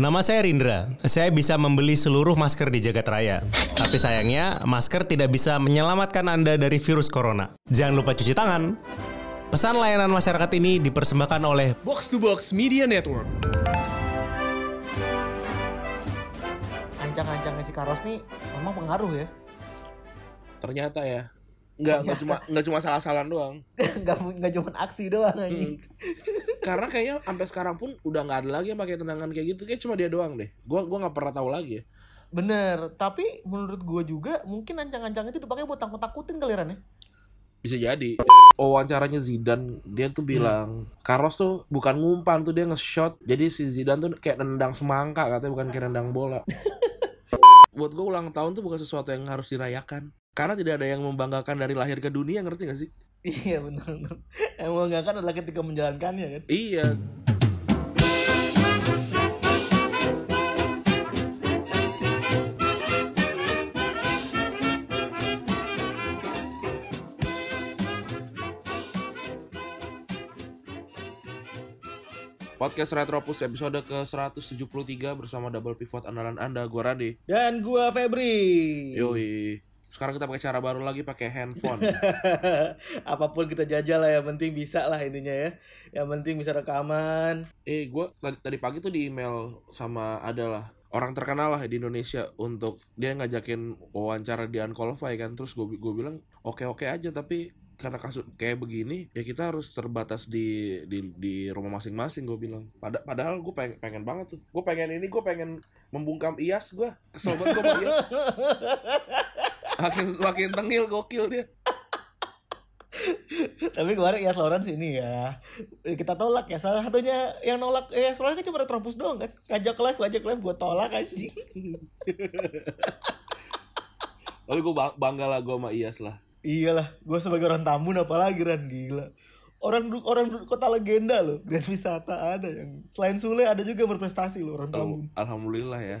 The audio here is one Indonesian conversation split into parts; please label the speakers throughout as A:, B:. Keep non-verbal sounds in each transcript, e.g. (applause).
A: Nama saya Rindra. Saya bisa membeli seluruh masker di jagat raya. Tapi sayangnya, masker tidak bisa menyelamatkan Anda dari virus corona. Jangan lupa cuci tangan. Pesan layanan masyarakat ini dipersembahkan oleh
B: Box to Box Media Network.
C: ancang-ancangnya si Carlos nih memang pengaruh ya
D: Ternyata ya. Nggak, nggak cuma (laughs) nggak cuma salah-salan doang.
C: nggak nggak cuma aksi doang anjing (laughs)
D: Karena kayaknya sampai sekarang pun udah nggak ada lagi yang pakai tendangan kayak gitu. Kayak cuma dia doang deh. Gua gua nggak pernah tahu lagi ya.
C: bener tapi menurut gua juga mungkin ancang-ancang itu dipakai buat takut-takutin kali Ran ya
D: Bisa jadi. Wawancaranya Zidane, dia tuh bilang, Carlos tuh bukan ngumpan tuh dia nge-shot. Jadi si Zidane tuh kayak nendang semangka katanya bukan kayak nendang bola. (laughs) Buat gue ulang tahun tuh bukan sesuatu yang harus dirayakan. Karena tidak ada yang membanggakan dari lahir ke dunia, ngerti gak sih?
C: iya bener bener emang nggak kan adalah ketika menjalankannya kan
D: Iya. Podcast Retropus episode ke-173 bersama double pivot andalan Anda, gua Rade.
C: dan gua Febri
D: Yoi. Sekarang kita pakai cara baru lagi pakai handphone. (laughs)
C: apa pun kita jajal lah yang penting bisa lah intinya ya. Yang penting bisa rekaman.
D: Eh, gue tadi, tadi pagi tuh di email sama adalah orang terkenal lah di Indonesia untuk dia ngajakin wawancara di Unqualified kan. Terus gue gue bilang oke oke aja tapi karena kasus kayak begini ya kita harus terbatas di di, di rumah masing-masing gue bilang. Pada, padahal gue pengen pengen banget tuh. Gue pengen ini gue pengen membungkam Ias gue kesel banget gue Ias (laughs) makin makin tengil gokil dia.
C: Tapi kemarin ya Lawrence ini ya. Kita tolak ya. Salah satunya yang nolak ya Lawrence kan cuma retropus doang kan. Ngajak live ngajak live gue tolak anjing.
D: Tapi gue bangga lah gue sama Ias lah.
C: Iyalah gue sebagai orang tamu apalagi Ran gila. Orang orang kota legenda loh. Grand Wisata ada yang selain Sule ada juga berprestasi loh orang tamu
D: alhamdulillah ya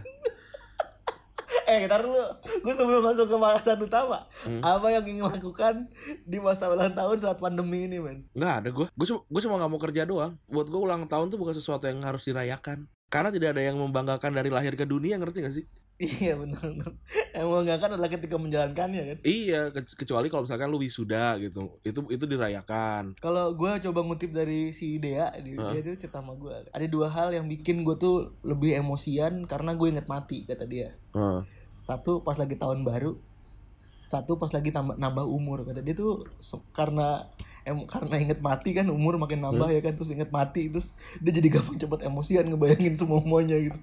C: eh kita dulu gue sebelum masuk ke bahasan utama apa yang ingin lakukan di masa ulang tahun saat pandemi ini men
D: Nggak ada gue. Gue cuma, gue cuma nggak mau kerja doang. Buat gue ulang tahun tuh bukan sesuatu yang harus dirayakan. Karena tidak ada yang membanggakan dari lahir ke dunia, ngerti gak sih?
C: iya benar benar emang nggak kan adalah ketika menjalankannya kan
D: Iya, ke- kecuali kalau misalkan lu wisuda gitu. Itu itu dirayakan.
C: Kalau gue coba ngutip dari si Dea, di-
D: Hah?
C: dia tuh cerita sama gue. Ada dua hal yang bikin gue tuh lebih emosian karena gue inget mati kata dia.
D: Heeh.
C: Satu pas lagi tahun baru, satu pas lagi tambah nambah umur kata dia tuh se- karena em karena inget mati kan umur makin nambah ya kan terus inget mati terus dia jadi gampang cepet emosian ngebayangin semua semuanya gitu.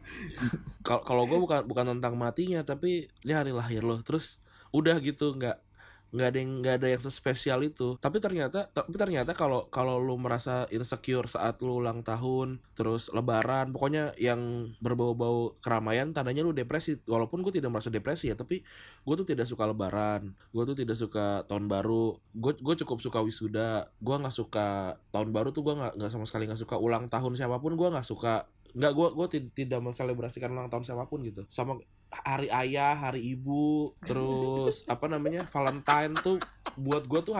D: Kal- Kalau gue bukan bukan tentang matinya, tapi ini hari lahir lo. Terus udah gitu, nggak nggak ada yang nggak ada yang sespesial itu. Tapi ternyata tapi ternyata kalau kalau lu merasa insecure saat lu ulang tahun terus lebaran pokoknya yang berbau-bau keramaian tandanya lu depresi. Walaupun gue tidak merasa depresi ya tapi gue tuh tidak suka lebaran. Gue tuh tidak suka tahun baru. Gue gue cukup suka wisuda. Gue nggak suka tahun baru tuh gue nggak nggak sama sekali nggak suka ulang tahun siapa pun. Gue nggak suka nggak gue gue tidak menselebrasikan ulang tahun siapa pun gitu. Sama hari ayah hari ibu terus apa namanya Valentine tuh buat gue tuh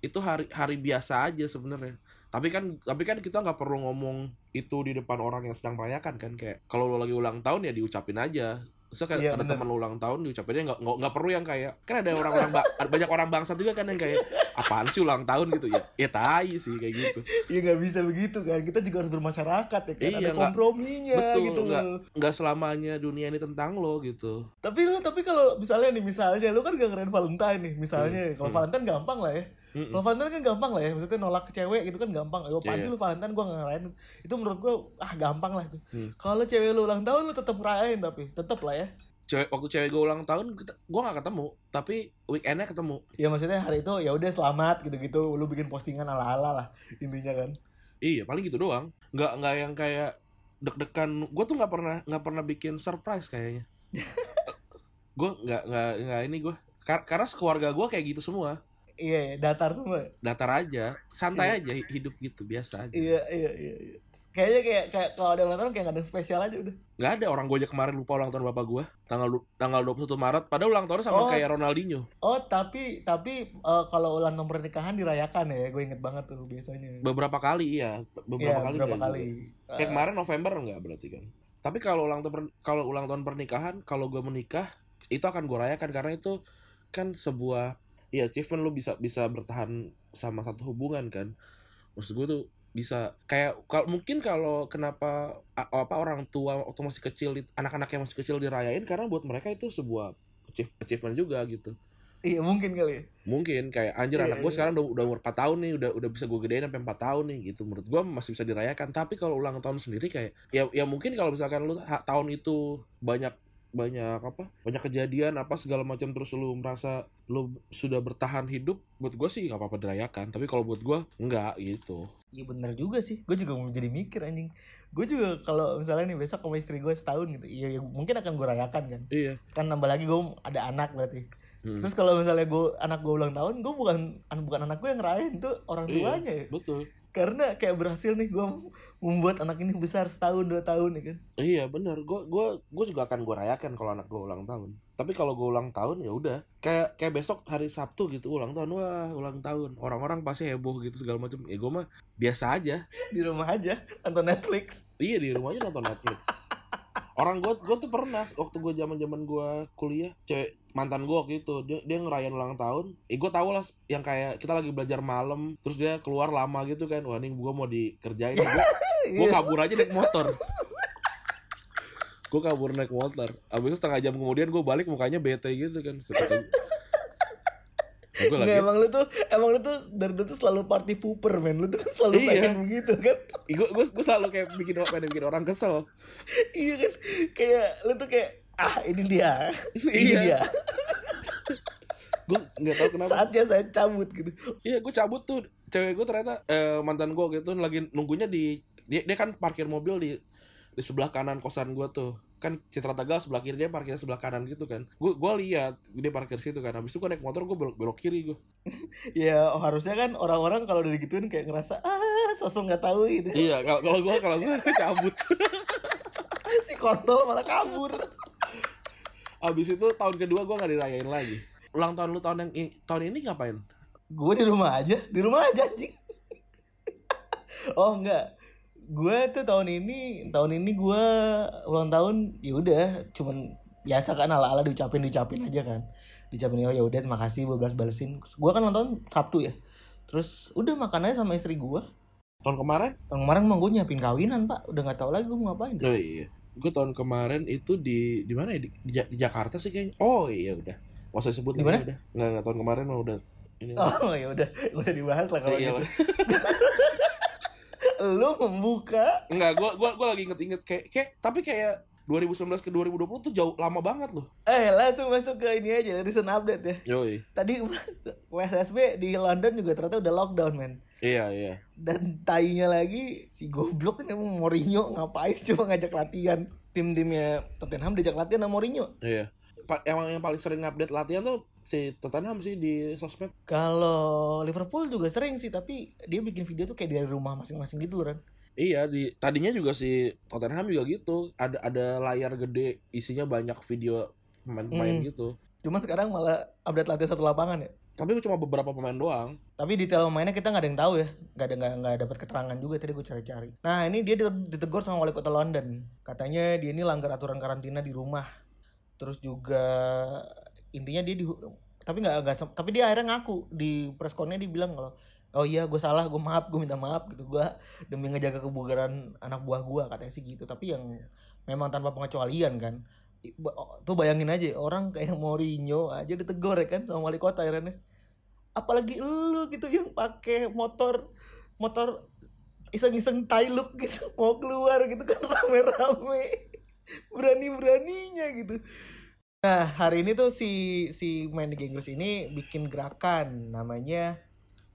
D: itu hari hari biasa aja sebenarnya. Tapi kan tapi kan kita nggak perlu ngomong itu di depan orang yang sedang merayakan kan kayak kalau lo lagi ulang tahun ya diucapin aja so kayak
C: Iya,
D: ada teman lo ulang tahun diucapinnya nggak nggak nggak perlu yang kayak kan ada orang-orang ba- banyak orang bangsa juga kan yang kayak apaan sih ulang tahun gitu ya ya tai sih kayak gitu
C: Ya nggak bisa begitu kan. Kita juga harus bermasyarakat ya kan.
D: Iya,
C: Ada komprominya
D: betul
C: gitu
D: nggak nggak selamanya dunia ini tentang lo gitu
C: Tapi lu tapi kalau misalnya nih misalnya lu kan gak ngerayain Valentine nih misalnya
D: Hmm,
C: kalau
D: hmm.
C: Valentine gampang lah ya.
D: Mm-mm.
C: Kalau Valentine kan gampang lah ya, maksudnya nolak ke cewek gitu kan gampang. Gue pasti lu Valentine gua gak ngerayain. Itu menurut gua ah gampang lah itu.
D: Hmm.
C: Kalau cewek lu ulang tahun lu tetap ngerayain tapi tetap lah ya.
D: cewek waktu cewek gue ulang tahun gue gak ketemu tapi weekendnya ketemu
C: Ya maksudnya hari itu ya udah selamat gitu-gitu lu bikin postingan ala-ala lah intinya kan.
D: iya paling gitu doang nggak nggak yang kayak deg-degan gue tuh nggak pernah nggak pernah bikin surprise kayaknya (laughs) gue nggak nggak nggak ini gue karena sekeluarga gue kayak gitu semua
C: Iya, iya, datar semua.
D: datar aja santai aja hi- hidup gitu biasa aja
C: Iya, iya, iya. iya. Kayaknya kayak kayak kalau ada ulang tahun kayak gak ada yang spesial aja udah.
D: nggak ada orang gue aja kemarin lupa ulang tahun bapak gue tanggal tanggal 21 Maret padahal ulang tahunnya sama
C: Oh.
D: kayak Ronaldinho
C: Oh, tapi tapi eh, kalau ulang tahun pernikahan dirayakan ya. Gue inget banget tuh biasanya.
D: beberapa kali iya beberapa
C: Iya,
D: kali
C: beberapa
D: nggak
C: kali.
D: juga. kayak kemarin November enggak berarti kan Tapi kalau ulang tahun kalau ulang tahun pernikahan, kalau gue menikah itu akan gue rayakan karena itu kan sebuah ya achievement lu bisa bisa bertahan sama satu hubungan kan. Maksud gue tuh bisa kayak kalau mungkin kalau kenapa apa orang tua waktu masih kecil anak-anak yang masih kecil dirayain karena buat mereka itu sebuah achieve- achievement juga gitu
C: Iya mungkin kali ya.
D: mungkin kayak anjir
C: Iya,
D: anak gue
C: iya.
D: sekarang udah udah umur 4 tahun nih udah udah bisa gue gedein sampai 4 tahun nih gitu menurut gue masih bisa dirayakan tapi kalau ulang tahun sendiri kayak ya ya mungkin kalau misalkan lu tahun itu banyak banyak apa banyak kejadian apa segala macam terus lu merasa lu sudah bertahan hidup buat gue sih nggak apa-apa dirayakan tapi kalau buat gue enggak gitu
C: Iya bener juga sih. Gue juga mau jadi mikir anjing. Gue juga kalau misalnya nih besok sama istri gue setahun gitu, iya ya, mungkin akan gue rayakan kan.
D: iya
C: Kan nambah lagi gue ada anak berarti.
D: Hmm.
C: Terus kalau misalnya gue anak gue ulang tahun, gue bukan an- bukan anak gue yang ngerayain tuh orang
D: Iya,
C: tuanya ya.
D: betul
C: Karena kayak berhasil nih gue membuat anak ini besar setahun dua tahun ya kan.
D: Iya bener, gue gua gua juga akan gue rayakan kalau anak gue ulang tahun. Tapi kalau gue ulang tahun ya udah, kayak kayak besok hari Sabtu gitu ulang tahun, wah ulang tahun, orang-orang pasti heboh gitu segala macam. Ya gue mah biasa aja.
C: Di rumah aja nonton Netflix.
D: Iya di rumah aja nonton Netflix. Orang gue gue tuh pernah waktu gue zaman zaman gue kuliah, cewek mantan gue waktu itu dia dia ngerayain ulang tahun. Eh gue tau lah yang kayak kita lagi belajar malam, terus dia keluar lama gitu kan, wah ini gue mau dikerjain. Gue gue (laughs) kabur aja naik motor gue kabur naik motor abis itu setengah jam kemudian gue balik mukanya bete gitu kan seperti gue lagi
C: Nggak, emang lu tuh emang lu tuh dari dulu tuh selalu party pooper men. Lu tuh kan selalu
D: Iya.
C: pengen begitu kan.
D: gue gue selalu kayak bikin pengen bikin orang kesel
C: iya kan kayak lu tuh kayak ah ini dia. (laughs) Ini
D: Iya.
C: dia. (laughs)
D: Gue nggak tahu kenapa.
C: Saatnya saya cabut gitu.
D: Iya gue cabut tuh. Cewek gue ternyata eh, mantan gue gitu lagi nunggunya di dia, dia kan parkir mobil di di sebelah kanan kosan gue tuh. Kan Citra Tegal sebelah kiri dia parkir sebelah kanan gitu kan. Gue gue lihat dia parkir situ kan. Habis itu gue naik motor gue belok belok kiri gue (laughs)
C: ya oh, harusnya kan orang-orang kalau udah digituin kayak ngerasa ah sosok nggak tahu gitu
D: iya kalau kalau gue kalau gue cabut.
C: Si kontol malah kabur
D: Abis itu tahun kedua gue gak dirayain lagi. Ulang tahun lu tahun yang tahun ini ngapain?
C: gue di rumah aja di rumah aja anjing oh enggak gue tuh tahun ini tahun ini gue ulang tahun ya udah cuman biasa kan ala ala diucapin diucapin aja kan diucapin oh ya udah terima kasih gue balas balesin gue kan ulang tahun sabtu ya terus udah makan aja sama istri gue
D: Tahun kemarin?
C: Tahun kemarin emang gue nyiapin kawinan pak Udah gak tahu lagi gue mau ngapain
D: Oh iya. Gue tahun kemarin itu di di mana ya? Di, di, di Jakarta sih kayaknya. Oh iya udah. Gak usah sebut
C: Di
D: namanya
C: mana?
D: udah. Nggak, nggak tahun kemarin mah udah. Ini
C: Oh ya udah usah dibahas lah kalau
D: Iya
C: gitu. (laughs) Lu membuka
D: Enggak, gue gua, gua lagi inget-inget kayak, kayak tapi kayak 2019 ke 2020 tuh jauh lama banget loh.
C: Eh langsung masuk ke ini aja Recent update ya
D: Yoi.
C: Tadi (laughs) WSSB di London juga ternyata udah lockdown men
D: Iya, iya.
C: Dan tainya lagi si goblok ini emang Mourinho ngapain cuma ngajak latihan Tim-timnya Tottenham diajak latihan sama Mourinho
D: Iya. Pa- emang yang paling sering update latihan tuh si Tottenham sih di sosmed.
C: Kalau Liverpool juga sering sih Tapi dia bikin video tuh kayak dari rumah masing-masing gitu Ran
D: Iya di tadinya juga si Tottenham juga gitu ada ada layar gede isinya banyak video pemain-pemain
C: Hmm.
D: gitu
C: Cuman sekarang malah update latihan satu lapangan ya.
D: Tapi cuma beberapa pemain doang.
C: Tapi detail mainnya kita nggak ada yang tahu ya, nggak ada nggak nggak dapat keterangan juga tadi gue cari-cari. Nah ini dia dite- ditegur sama wali kota London, katanya dia ini langgar aturan karantina di rumah. Terus juga intinya dia di tapi nggak nggak tapi dia akhirnya ngaku. Di press connya dia bilang kalau oh iya gue salah gue maaf gue minta maaf gitu. Gue demi ngejaga kebugaran anak buah gue katanya sih gitu. Tapi yang memang tanpa pengecualian kan tuh bayangin aja orang kayak Mourinho aja ditegur ya kan sama wali kota akhirnya apalagi lu gitu yang pakai motor motor iseng-iseng tailuk gitu (laughs) mau keluar gitu kan (laughs) rame-rame. Berani-beraninya gitu. Nah hari ini tuh si si main Liga Inggris ini bikin gerakan namanya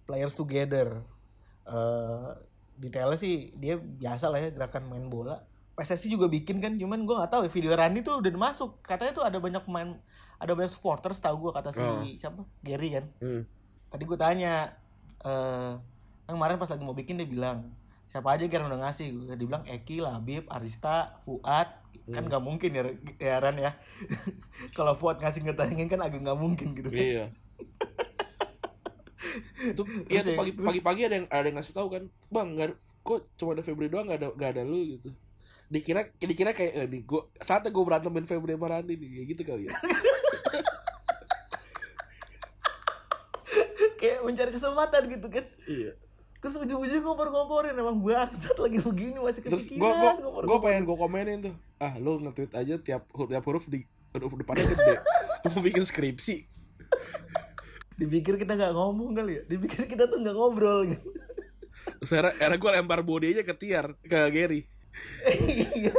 C: Players Together. Eh detailnya sih dia biasa lah ya gerakan main bola PSSI juga bikin kan cuman gue nggak tahu ya video Randy tuh udah masuk. Katanya tuh ada banyak pemain ada banyak supporters tahu gue kata si
D: Oh.
C: siapa? Gary kan?
D: Hmm.
C: tadi gue tanya eh kan kemarin pas lagi mau bikin dia bilang siapa aja kira udah ngasih? Gue dia bilang Eki Labib Arista Fuad. Kan nggak mungkin ya ya Ran ya. (laughs) Kalau Fuad ngasih ngetangin kan agak nggak mungkin gitu.
D: Iya. (laughs) Tuh iya tuh
C: ya,
D: pagi pagi pagi ada yang ada yang ngasih tahu kan bang nggak ada- kok cuma ada Febri doang nggak ada nggak ada lu gitu dikira dikira kayak eh, nih gua saatnya gue berantemin Febri sama Randi nih kayak gitu kali ya. (laughs)
C: Kayak mencari kesempatan gitu kan.
D: Iya.
C: Terus ujung-ujung ngompor-ngomporin emang bangsat lagi begini masih
D: terus
C: kepikiran
D: gue gue
C: ngompor-ngomporin.
D: pengen gue komenin tuh. Ah lu nge-tweet aja tiap huruf tiap huruf di huruf depannya gede. (laughs) Mau bikin skripsi.
C: Dipikir kita nggak ngomong kali ya. Dipikir kita tuh nggak ngobrol. Gitu
D: terus era, era gue lempar bodinya ke Tiar ke Gary
C: iya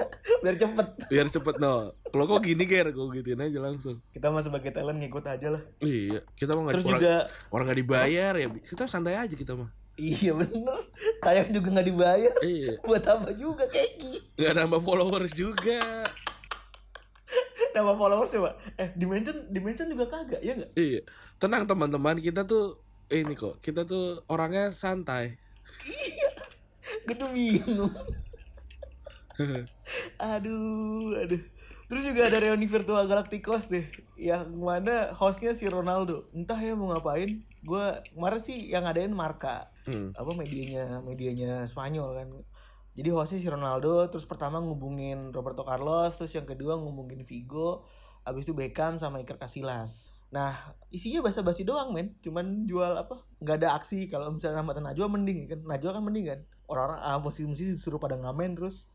C: biar cepet.
D: Biar cepet no. Kalau kok gini Ger gue gituin aja langsung.
C: Kita mah sebagai talent ngikut aja lah.
D: Iya kita mau nggak orang,
C: juga
D: orang nggak dibayar ya. Kita santai aja kita mah.
C: Iya bener. Tayang juga nggak dibayar.
D: Iya.
C: Buat apa juga keki?
D: Nggak nambah followers juga.
C: Nama followers ya pak eh dimension dimension juga kagak ya nggak?
D: Iya. Tenang teman-teman kita tuh ini kok kita tuh orangnya santai.
C: Gue tuh bingung aduh aduh. Terus juga ada reuni virtual Galacticos deh. Yang mana hostnya si Ronaldo. Entah ya mau ngapain. Gue kemarin sih yang ngadain Marka
D: Hmm.
C: apa medianya medianya Spanyol kan. Jadi hostnya si Ronaldo terus pertama ngubungin Roberto Carlos terus yang kedua ngubungin Vigo habis itu Beckham sama Iker Casillas. Nah isinya basa-basi doang men. Cuman jual apa nggak ada aksi. Kalau misalnya sama Najwa mending kan? Najwa kan mending kan? Orang-orang ah, musisi-musisi disuruh pada ngamen terus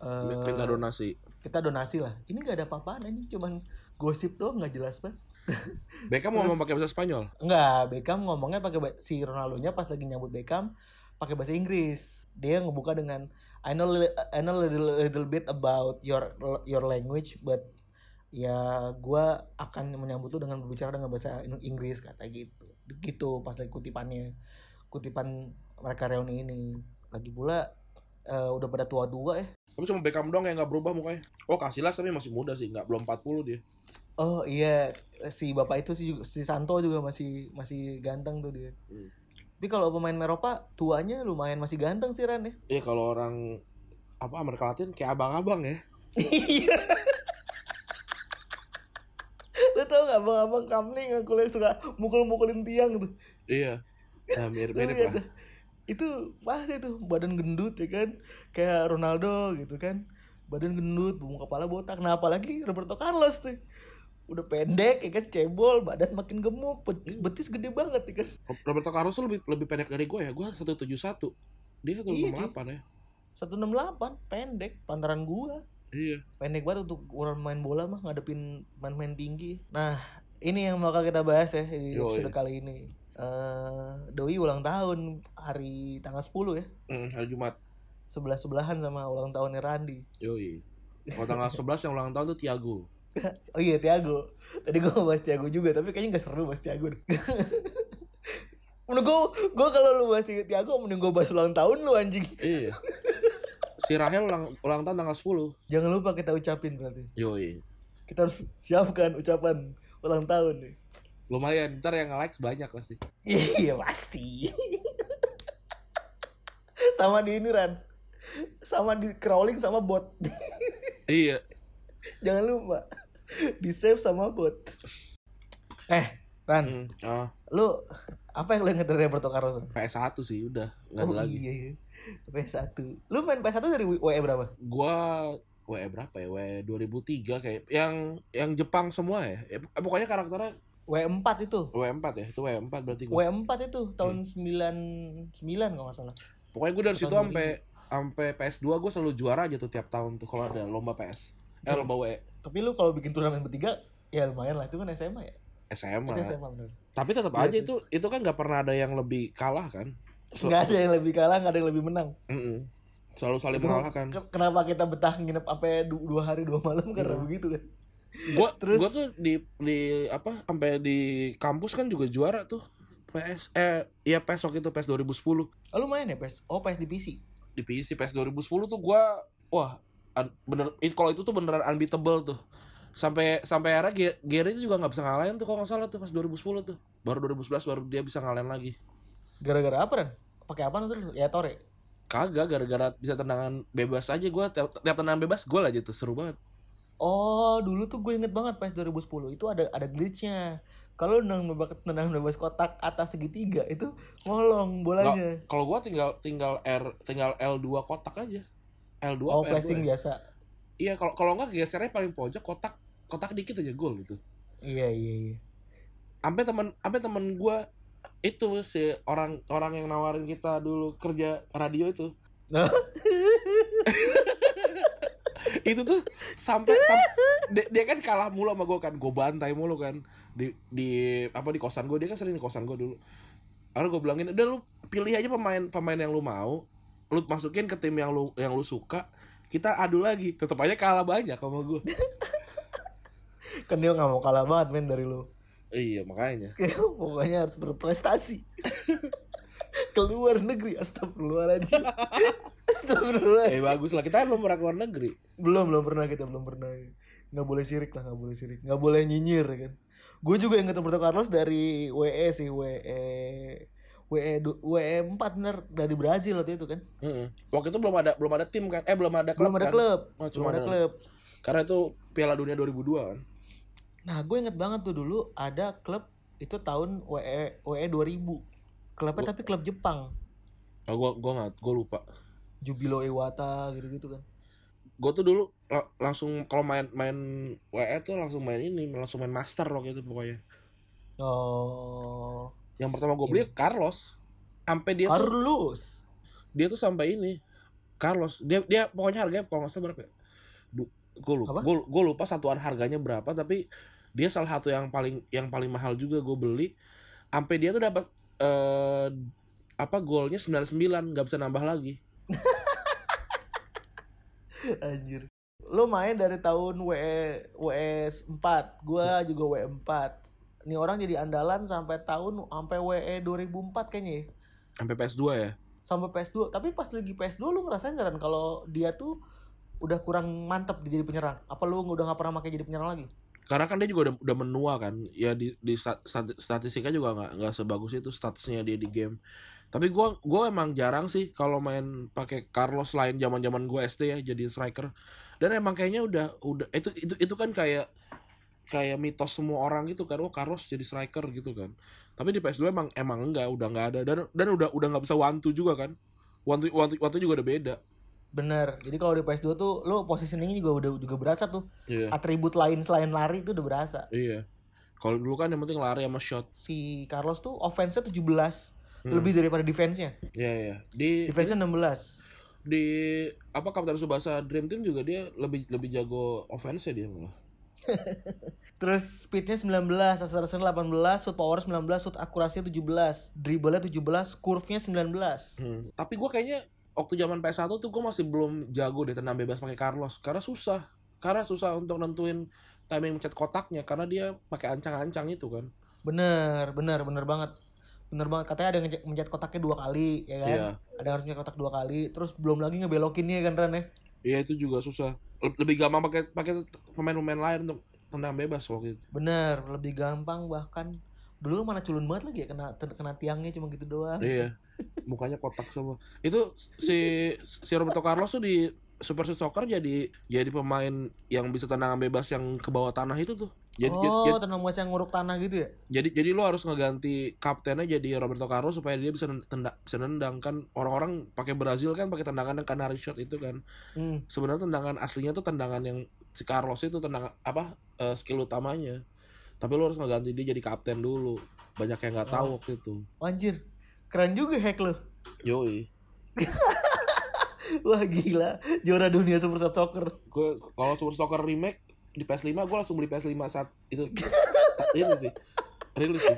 C: eh,
D: minta donasi
C: kita donasi lah ini nggak ada apa-apaan ini cuman gosip doang nggak jelas banget (laughs)
D: Beckham mau pakai bahasa Spanyol
C: Enggak, Beckham ngomongnya pakai si Ronaldo-nya pas lagi nyambut Beckham pakai bahasa Inggris. Dia ngebuka dengan I know li- I know little, little bit about your your language but ya gua akan menyambut lu dengan berbicara dengan bahasa In- Inggris kata gitu. Gitu pas lagi kutipannya. Kutipan mereka reuni ini. Lagi pula eh, udah pada tua-tua ya.
D: tapi cuma Beckham doang yang nggak berubah mukanya oh Casillas tapi masih muda sih nggak belum 40 dia
C: Oh iya, si bapak itu si, si Santo juga masih masih ganteng tuh dia.
D: Hmm.
C: Tapi kalau pemain Eropa tuanya lumayan masih ganteng sih Ran ya.
D: Iya kalau orang apa Amerika Latin kayak abang-abang ya.
C: Iya. Lu tau gak abang-abang kamling yang kuliah suka mukul-mukulin tiang tuh.
D: Iya. Nah, mirip
C: Lu
D: mirip
C: lihat
D: lah.
C: Itu pasti tuh badan gendut ya kan. Kayak Ronaldo gitu kan. Badan gendut, bumbu kepala botak. Nah apalagi Roberto Carlos tuh. Udah pendek ya kan, cebol, badan makin gemuk, bet- betis gede banget ya kan.
D: Roberto Carlos tuh lebih lebih pendek dari gue ya. Gue 171. Dia
C: Iya,
D: 168 ya.
C: 168 pendek pantaran gua.
D: Iya.
C: pendek banget untuk orang main bola mah ngadepin main-main tinggi. Nah, ini yang bakal kita bahas ya di episode kali ini. Eh, Doi ulang tahun hari tanggal 10 ya.
D: Hmm, hari Jumat.
C: Sebelah-sebelahan sama ulang tahunnya Randi.
D: Yoi. Kalau tanggal 11 yang ulang tahun tuh Tiago. (laughs)
C: Oh iya Tiago. Tadi gua mau bahas Tiago juga, tapi kayaknya gak seru bahas Tiago. (laughs) Menurut gua, gua kalau lu bahas Tiago, mending gua bahas ulang tahun lu anjing.
D: Iya. Si Rahel ulang, ulang tahun tanggal 10.
C: Jangan lupa kita ucapin berarti.
D: Yoi.
C: Kita harus siapkan ucapan ulang tahun nih.
D: Lumayan, ntar yang likes banyak pasti.
C: Iya pasti. sama di ini Ran. Sama di crawling sama bot.
D: Iya.
C: Jangan lupa. Di save sama bot. Eh, Ran,
D: Hmm. Oh,
C: lu apa yang lu inget dari Roberto Carlos?
D: PS1 sih udah, nggak ada
C: oh,
D: lagi.
C: Iya, iya. PS1. Lu main PS1 dari WE berapa?
D: Gua WE berapa ya? WE 2003 kayak yang yang Jepang semua ya. Eh, pokoknya karakternya
C: W4 itu.
D: W4 ya, itu W4 berarti gua.
C: W4 itu tahun 99 kalau nggak salah.
D: Pokoknya gue dari situ sampai sampai PS2 gue selalu juara aja tuh tiap tahun tuh kalau ada lomba PS. Eh lomba WE
C: Tapi lu kalau bikin turnamen bertiga ya lumayan lah itu kan SMA ya.
D: SMA.
C: Itu SMA bener.
D: Tapi tetap
C: Iya
D: aja itu itu kan nggak pernah ada yang lebih kalah kan.
C: Nggak ada yang lebih kalah, nggak ada yang lebih menang.
D: Mm-mm. Selalu saling
C: Itu
D: mengalahkan.
C: ke- Kenapa kita betah nginep sampai du- dua hari dua malam karena begitu kan?
D: Gua
C: Terus-
D: gua tuh di di apa sampai di kampus kan juga juara tuh. PS eh iya PES waktu itu PES 2010
C: Oh, lu main ya PS? Oh PS di PC.
D: di PC PES 2010 tuh gua wah bener it, kalau itu tuh beneran unbeatable tuh sampai sampai era Gary itu juga nggak bisa ngalahin tuh kalau nggak salah tuh pas 2010 tuh baru 2011 baru dia bisa ngalahin lagi
C: Gara-gara apa kan? Pakai apa tuh? Ya Tore.
D: kagak gara-gara bisa tendangan bebas aja gua tiap, tiap tendangan bebas gol aja tuh seru banget
C: Oh, dulu tuh gue inget banget PS 2010 itu ada ada glitchnya. Kalau nendang bebas tendangan bebas kotak atas segitiga itu ngolong bolanya.
D: Kalau gua tinggal tinggal R tinggal L2 kotak aja L2
C: Oh, flashing
D: L2 ya?
C: biasa.
D: Iya, kalau kalau enggak gesernya paling pojok kotak kotak dikit aja gol gitu.
C: Iya, iya, iya.
D: Sampai teman sampai teman gua itu si orang orang yang nawarin kita dulu kerja radio itu (laughs) itu tuh sampai sam- dia, dia kan kalah mulu sama gue kan. Gue bantai mulu kan. Di di apa di kosan gue dia kan sering di kosan gue dulu. Lalu gue bilangin udah lu pilih aja pemain pemain yang lu mau. Lu masukin ke tim yang lu yang lu suka. Kita adu lagi. Tetap aja kalah banyak sama gue (laughs)
C: kan dia nggak mau kalah banget men dari lu.
D: iya makanya. (laughs)
C: Pokoknya harus berprestasi. (laughs) Keluar negeri, astagfirullahaladzim. (laughs) Astagfirullahaladzim.
D: eh bagus lah. Kita kan belum pernah keluar negeri.
C: Belum belum pernah kita belum pernah. Nggak boleh sirik lah nggak boleh sirik. Nggak boleh nyinyir ya kan? Gue juga inget Roberto Carlos dari WE sih WE WE WE 4 bener. Dari Brazil waktu itu kan?
D: Mm-mm. waktu itu belum ada belum ada tim kan? Eh belum ada klub
C: belum ada
D: kan?
C: klub.
D: Oh,
C: belum ada klub.
D: Karena itu Piala Dunia 2002 kan?
C: Nah gue inget banget tuh dulu ada klub itu tahun WE WE 2000 klubnya tapi klub Jepang.
D: Oh, gua gua nggak gua lupa.
C: Jubilo Iwata gitu-gitu kan.
D: Gue tuh dulu la- langsung kalau main main WE tuh langsung main ini langsung main master waktu itu pokoknya.
C: Oh.
D: Yang pertama gue beli Carlos. Sampai dia tuh
C: Carlos?
D: dia tuh sampai ini Carlos. Dia dia pokoknya harganya kalau nggak salah berapa ya? Gue lupa gue lupa satuan harganya berapa tapi dia salah satu yang paling yang paling mahal juga gue beli. Sampai dia tuh dapat eh apa golnya 99 nggak bisa nambah lagi (laughs)
C: Anjir. Lo main dari tahun WE WS 4, gua juga WE 4. Nih orang jadi andalan sampai tahun sampai WE 2004 kayaknya ya.
D: sampai PS2 ya
C: Sampai PS2. Tapi pas lagi PS2 lu ngerasain Ran, kalau dia tuh udah kurang mantep di jadi penyerang? Apa lu udah nggak pernah pakai jadi penyerang lagi?
D: Karena kan dia juga udah, udah menua kan. Ya di di stat- stat- statistiknya juga nggak nggak sebagus itu statusnya dia di game. Tapi gua gua emang jarang sih kalau main pakai Carlos lain zaman zaman gua SD ya jadi striker. Dan emang kayaknya udah udah itu itu itu kan kayak kayak mitos semua orang gitu kan. Oh Carlos jadi striker gitu kan. Tapi di PS2 emang emang enggak udah nggak ada. Dan dan udah udah nggak bisa two juga kan. Two, one two juga udah beda
C: Bener. Jadi kalau di PS2 tuh lu positioningnya juga udah juga berasa tuh.
D: iya
C: Atribut lain selain lari itu udah berasa.
D: iya kalau dulu kan yang penting lari sama shot
C: Si Carlos tuh offense-nya 17. Lebih daripada defense-nya.
D: iya iya di
C: Defense-nya 16.
D: di apa Kapten Subasa Dream Team juga dia lebih lebih jago offense dia malah. (laughs)
C: Terus speednya 19, acceleration 18, shoot power 19, shoot akurasi 17, dribble-nya 17, curve-nya 19.
D: Hmm. Tapi gua kayaknya waktu zaman PS1 tuh gua masih belum jago deh tenang bebas pakai Carlos karena susah. Karena susah untuk nentuin timing mencet kotaknya karena dia pakai ancang-ancang itu kan.
C: Bener, bener, bener banget. Bener banget. Katanya ada yang mencet kotaknya dua kali, ya kan?
D: Iya.
C: Ada yang harus mencet kotak dua kali. Terus belum lagi ngebelokinnya kan Ran ya?
D: Iya itu juga susah. Le- Lebih gampang pakai pakai pemain-pemain lain untuk tenang bebas waktu itu.
C: Bener, lebih gampang bahkan. Dulu mana culun banget lagi ya kena kena tiangnya cuma gitu doang.
D: Iya. Mukanya kotak semua. Itu si si Roberto Carlos tuh di Super Street Soccer jadi jadi pemain yang bisa tendangan bebas yang ke bawah tanah itu tuh. Jadi
C: oh,
D: jadi,
C: tenang mas yang nguruk tanah gitu ya?
D: jadi jadi lo harus ngeganti kaptennya jadi Roberto Carlos supaya dia bisa tendang bisa nendang kan orang-orang pakai Brazil kan pakai tendangan yang canary shot itu kan.
C: Hmm.
D: Sebenarnya tendangan aslinya tuh tendangan yang si Carlos itu tendangan apa eh, skill utamanya. Tapi lo harus ngeganti dia jadi kapten dulu. Banyak yang nggak tahu waktu itu.
C: Anjir, keren juga hack lo.
D: Yoi. (laughs)
C: Wah gila, juara dunia Super Soccer.
D: gue kalau Super Soccer remake di PS5 gue langsung beli PS5 saat itu (laughs) Ta- ini sih rilis sih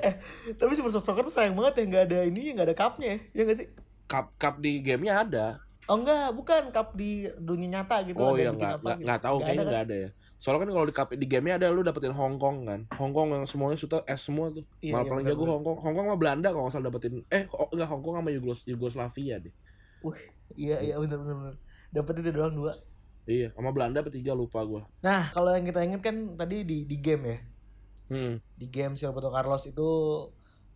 C: Tapi Super Soccer tuh sayang banget ya nggak ada ini, nggak ada cupnya ya, ya nggak sih?
D: cup cup di gamenya ada
C: Oh enggak, bukan cup di dunia nyata gitu.
D: oh iya
C: bikin
D: nggak
C: apa
D: nggak
C: gitu.
D: tahu kayaknya
C: ada
D: nggak ada ya soalnya kan kalau di di gamenya ada lu dapetin Hong Kong kan Hong Kong yang semuanya sudah S semua tuh
C: Iya,
D: malah
C: iya,
D: paling jago. Hong Kong Hong Kong sama Belanda kalau nggak salah dapetin eh oh, enggak Hong Kong sama Yugos Yugoslavia deh.
C: Wih, iya iya benar benar benar. Dapat itu doang dua.
D: iya sama Belanda apa tiga lupa gue
C: Nah, kalau yang kita inget kan tadi di di game ya.
D: hmm.
C: Di game si Roberto Carlos itu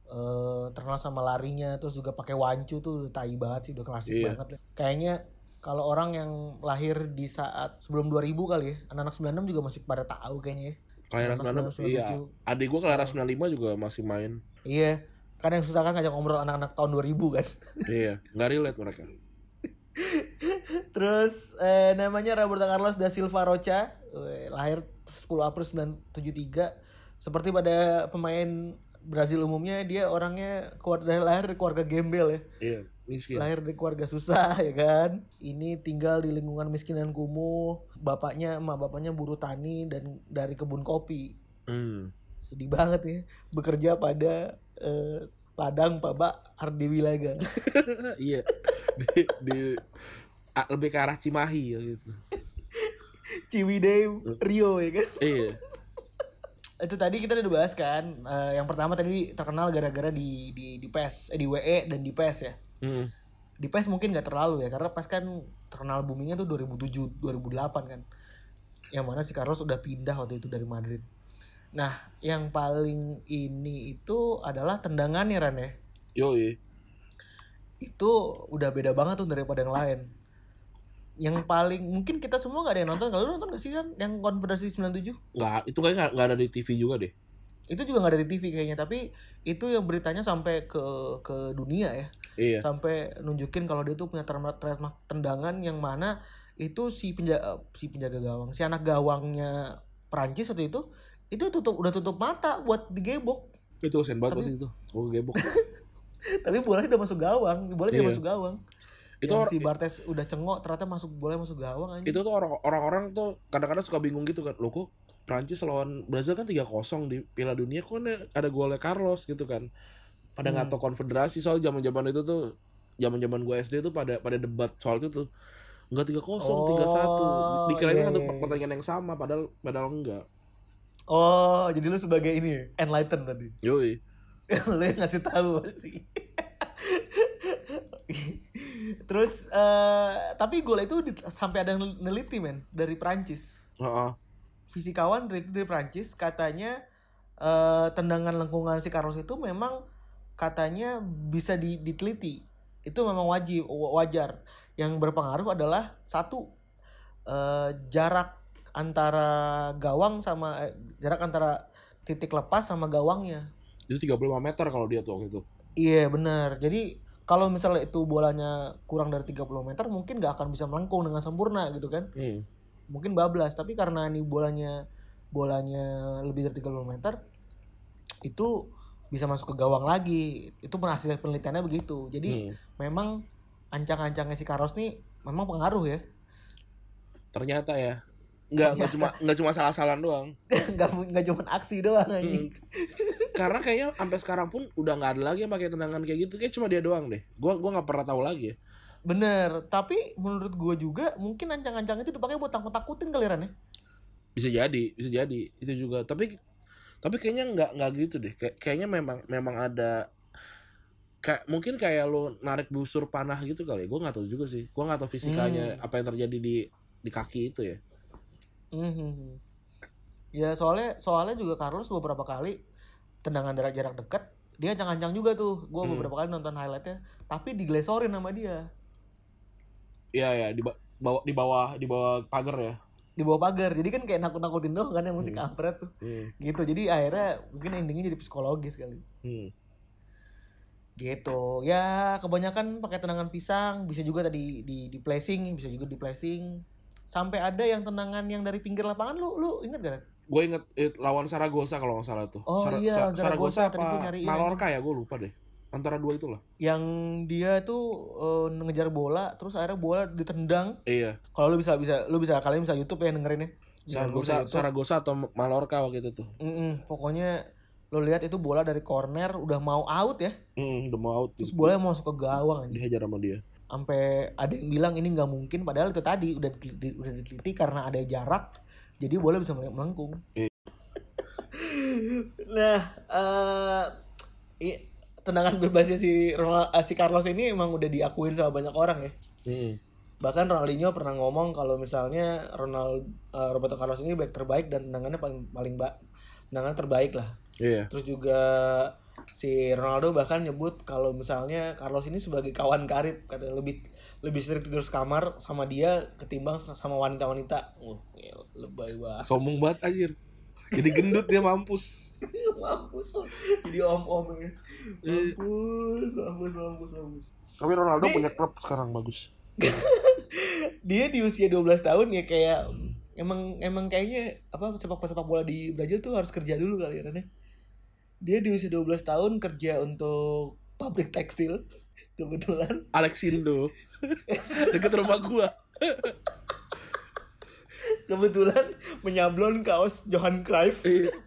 C: eh terkenal sama larinya terus juga pakai wancu tuh tai banget sih udah klasik
D: Iya.
C: banget kayaknya kalau orang yang lahir di saat sebelum 2000 kali ya anak-anak 96 juga masih pada tahu kayaknya ya.
D: Kelahiran
C: Anak
D: 96 iya.
C: 97.
D: adik gue kelahiran 95 juga masih main.
C: Iya. Kan yang susah kan ngajak ngobrol anak-anak tahun 2000 kan. (laughs)
D: Iya nggak relate mereka.
C: Terus eh, namanya Roberto Carlos da Silva Rocha, lahir 10 April 1973. Seperti pada pemain Brazil umumnya, dia orangnya keluarga lahir dari keluarga gembel ya.
D: Iya, miskin.
C: Lahir dari keluarga susah (laughs) ya kan. Ini tinggal di lingkungan miskin dan kumuh. Bapaknya, emak bapaknya buruh tani dan dari kebun kopi.
D: Hmm.
C: Sedih banget ya. Bekerja pada eh, ladang Pak Ardi Wilaga. (laughs)
D: iya. Di, di lebih ke arah Cimahi ya gitu.
C: Ciwidey Rio ya kan.
D: Iya.
C: Itu tadi kita udah bahas kan eh, yang pertama tadi terkenal gara-gara di di di PES eh, di WE dan di PES ya.
D: Hmm.
C: di PES mungkin gak terlalu ya karena PES kan terkenal boomingnya tuh 2007 2008 kan. Yang mana si Carlos udah pindah waktu itu dari Madrid. Nah yang paling ini itu adalah tendangannya Ran ya.
D: Yoi.
C: itu udah beda banget tuh daripada yang lain yang paling mungkin kita semua gak ada yang nonton kalau lu nonton gak sih kan yang konfederasi 97
D: Nggak, itu kayaknya nggak- nggak ada di TV juga deh.
C: itu juga nggak ada di TV kayaknya tapi itu yang beritanya sampai ke ke dunia ya
D: Iya.
C: sampai nunjukin kalau dia tuh punya trademark trademark tendangan yang mana itu si penjaga si penjaga gawang si anak gawangnya Prancis waktu itu itu tutup udah tutup mata buat digebok
D: Itu sen banget pasti itu. Oh, gebok. (laughs)
C: tapi bolanya udah masuk gawang bolanya
D: Iya.
C: udah masuk gawang
D: Itu
C: Yang si Bartes udah cengok ternyata masuk boleh masuk gawang anjing.
D: itu tuh orang- orang-orang tuh kadang-kadang suka bingung gitu kan. Loh kok Prancis lawan Brazil kan 3-0 di Piala Dunia kok ada- golnya Carlos gitu kan. Pada nggak tahu konfederasi soal zaman-zaman itu tuh zaman-zaman gue SD tuh pada pada debat soal itu tuh. Enggak 3-0, 3-1.
C: Oh,
D: Dikirain
C: iya,
D: satu
C: iya, iya.
D: pertandingan yang sama padahal padahal enggak.
C: oh jadi lu sebagai ini enlighten tadi
D: Yoi. (laughs)
C: lu yang ngasih tahu pasti (laughs) terus eh tapi gol itu di- sampai ada yang neliti men dari Prancis
D: Heeh.
C: fisikawan dari dari Prancis katanya eh tendangan lengkungan si Carlos itu memang katanya bisa di- diteliti itu memang wajib wa- wajar yang berpengaruh adalah satu eh, jarak antara gawang sama eh, jarak antara titik lepas sama gawangnya
D: Itu 35 meter kalau dia tuh waktu itu.
C: Iya benar. Jadi kalau misalnya itu bolanya kurang dari 30 meter mungkin nggak akan bisa melengkung dengan sempurna gitu kan.
D: Hmm.
C: Mungkin bablas. Tapi karena ini bolanya bolanya lebih dari 30 meter itu bisa masuk ke gawang lagi. Itu hasil penelitiannya begitu. Jadi
D: Hmm.
C: memang ancang-ancangnya si Carlos nih memang pengaruh ya.
D: Ternyata ya. Enggak, enggak cuma (laughs) enggak cuma salah-salahan doang.
C: nggak nggak cuma aksi doang anjing.
D: Karena kayaknya sampai sekarang pun udah nggak ada lagi yang pakai tendangan kayak gitu. Kayak cuma dia doang deh. Gua gua nggak pernah tahu lagi ya.
C: Bener. Tapi menurut gue juga mungkin ancang-ancang itu dipakai buat takut-takutin kali Ran ya.
D: Bisa jadi, bisa jadi itu juga. Tapi tapi kayaknya nggak nggak gitu deh. Kayak kayaknya memang memang ada kayak mungkin kayak lo narik busur panah gitu kali. Gue nggak tahu juga sih. Gue nggak tahu fisikanya apa yang terjadi di di kaki itu ya.
C: Mhm. Ya soalnya soalnya juga Carlos beberapa kali tendangan dari jarak dekat dia ancang-ancang juga tuh. Gue
D: Hmm.
C: beberapa kali nonton highlightnya, tapi diglesorin sama dia
D: Iya ya di ba- bawah di bawah di bawah pagar ya.
C: di bawah pagar. Jadi kan kayak nakut-nakutin doang kan yang musik kampret tuh.
D: Hmm.
C: Gitu. Jadi akhirnya mungkin endingnya jadi psikologis kali.
D: Hmm.
C: Gitu. Ya kebanyakan pakai tendangan pisang, bisa juga tadi di di placing, bisa juga di placing. Sampai ada yang tendangan yang dari pinggir lapangan lu lu inget gak?
D: Gue inget eh, lawan Saragossa kalau nggak salah tuh.
C: Oh iya, lawan Zaragoza. Tadi gua
D: apa Mallorca ya gue lupa deh. Antara dua itulah.
C: yang dia tuh eh, ngejar bola terus akhirnya bola ditendang
D: Iya.
C: kalau lu bisa bisa lu bisa kalian bisa YouTube ya dengerinnya lupa
D: Saragossa,
C: YouTube.
D: Saragossa atau Mallorca waktu itu tuh.
C: Mm-mm, pokoknya lo lihat itu bola dari corner udah mau out ya
D: Hmm, udah mau out.
C: terus bola mau masuk ke gawang aja
D: dihajar sama dia.
C: Sampai ada yang bilang ini nggak mungkin padahal itu tadi udah diteliti, udah diteliti karena ada jarak jadi bola bisa meleng- melengkung
D: Iya.
C: nah eh i- tendangan bebasnya si Ronald, eh, si Carlos ini emang udah diakuin sama banyak orang ya
D: Hmm.
C: bahkan Ronaldinho pernah ngomong kalau misalnya Ronald eh, Roberto Carlos ini back terbaik dan tendangannya paling paling ba tendangan terbaik lah
D: Iya.
C: terus juga si Ronaldo bahkan nyebut kalau misalnya Carlos ini sebagai kawan karib katanya lebih lebih sering tidur sekamar sama dia ketimbang sama wanita-wanita uh lebay banget
D: Sombong banget anjir. Jadi gendut dia mampus. (laughs)
C: mampus jadi om-om ya. mampus mampus mampus mampus
D: Tapi Ronaldo punya klub sekarang bagus. (laughs)
C: dia di usia 12 tahun ya kayak emang emang kayaknya apa sepak sepak bola di Brazil tuh harus kerja dulu kali ya Ran, ya. Dia di usia 12 tahun kerja untuk pabrik tekstil kebetulan
D: Alexindo (laughs) deket rumah gua
C: kebetulan menyablon kaos Johan Cruyff
D: Iya. (laughs)